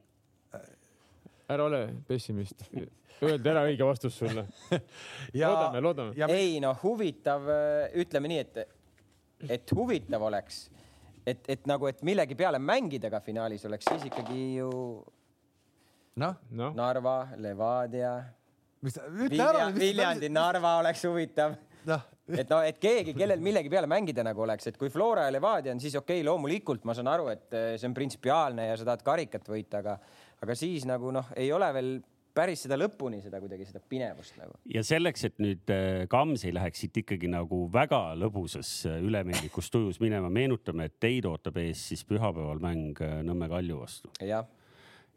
ära ole pessimist. Öeldi ära õige vastus sulle loodame, loodame.
ei noh, huvitav, ütleme nii, et, et huvitav oleks, et, et nagu, et millegi peale mängida ka finaalis oleks, siis ikkagi ju
noh
no. Narva, Levadia
ära.
Viljandi, Narva oleks huvitav
no.
et no, et keegi, kellel millegi peale mängida nagu oleks, et kui Flora ja Levadia on, siis okei okay,, loomulikult ma saan aru, et eh, see on printsipiaalne ja sa tahad karikat võita, aga, aga siis nagu noh, ei ole veel päris seda lõpuni, seda kuidagi seda pinevust nagu.
ja selleks, et nüüd eh, Kams ei läheks siit ikkagi nagu väga lõbusas eh, ülemeelikus tujus minema, meenutame, et teid ootab ees siis pühapäeval mäng Nõmme Kalju vastu.
ja,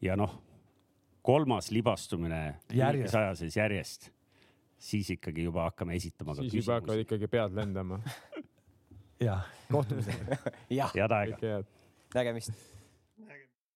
ja noh kolmas libastumine saja sees järjest, siis ikkagi juba hakkame esitama
siis juba hakkavad ikkagi pead lendama.
Jah, kohtumiseni.
Jah,
head aega.
nägemist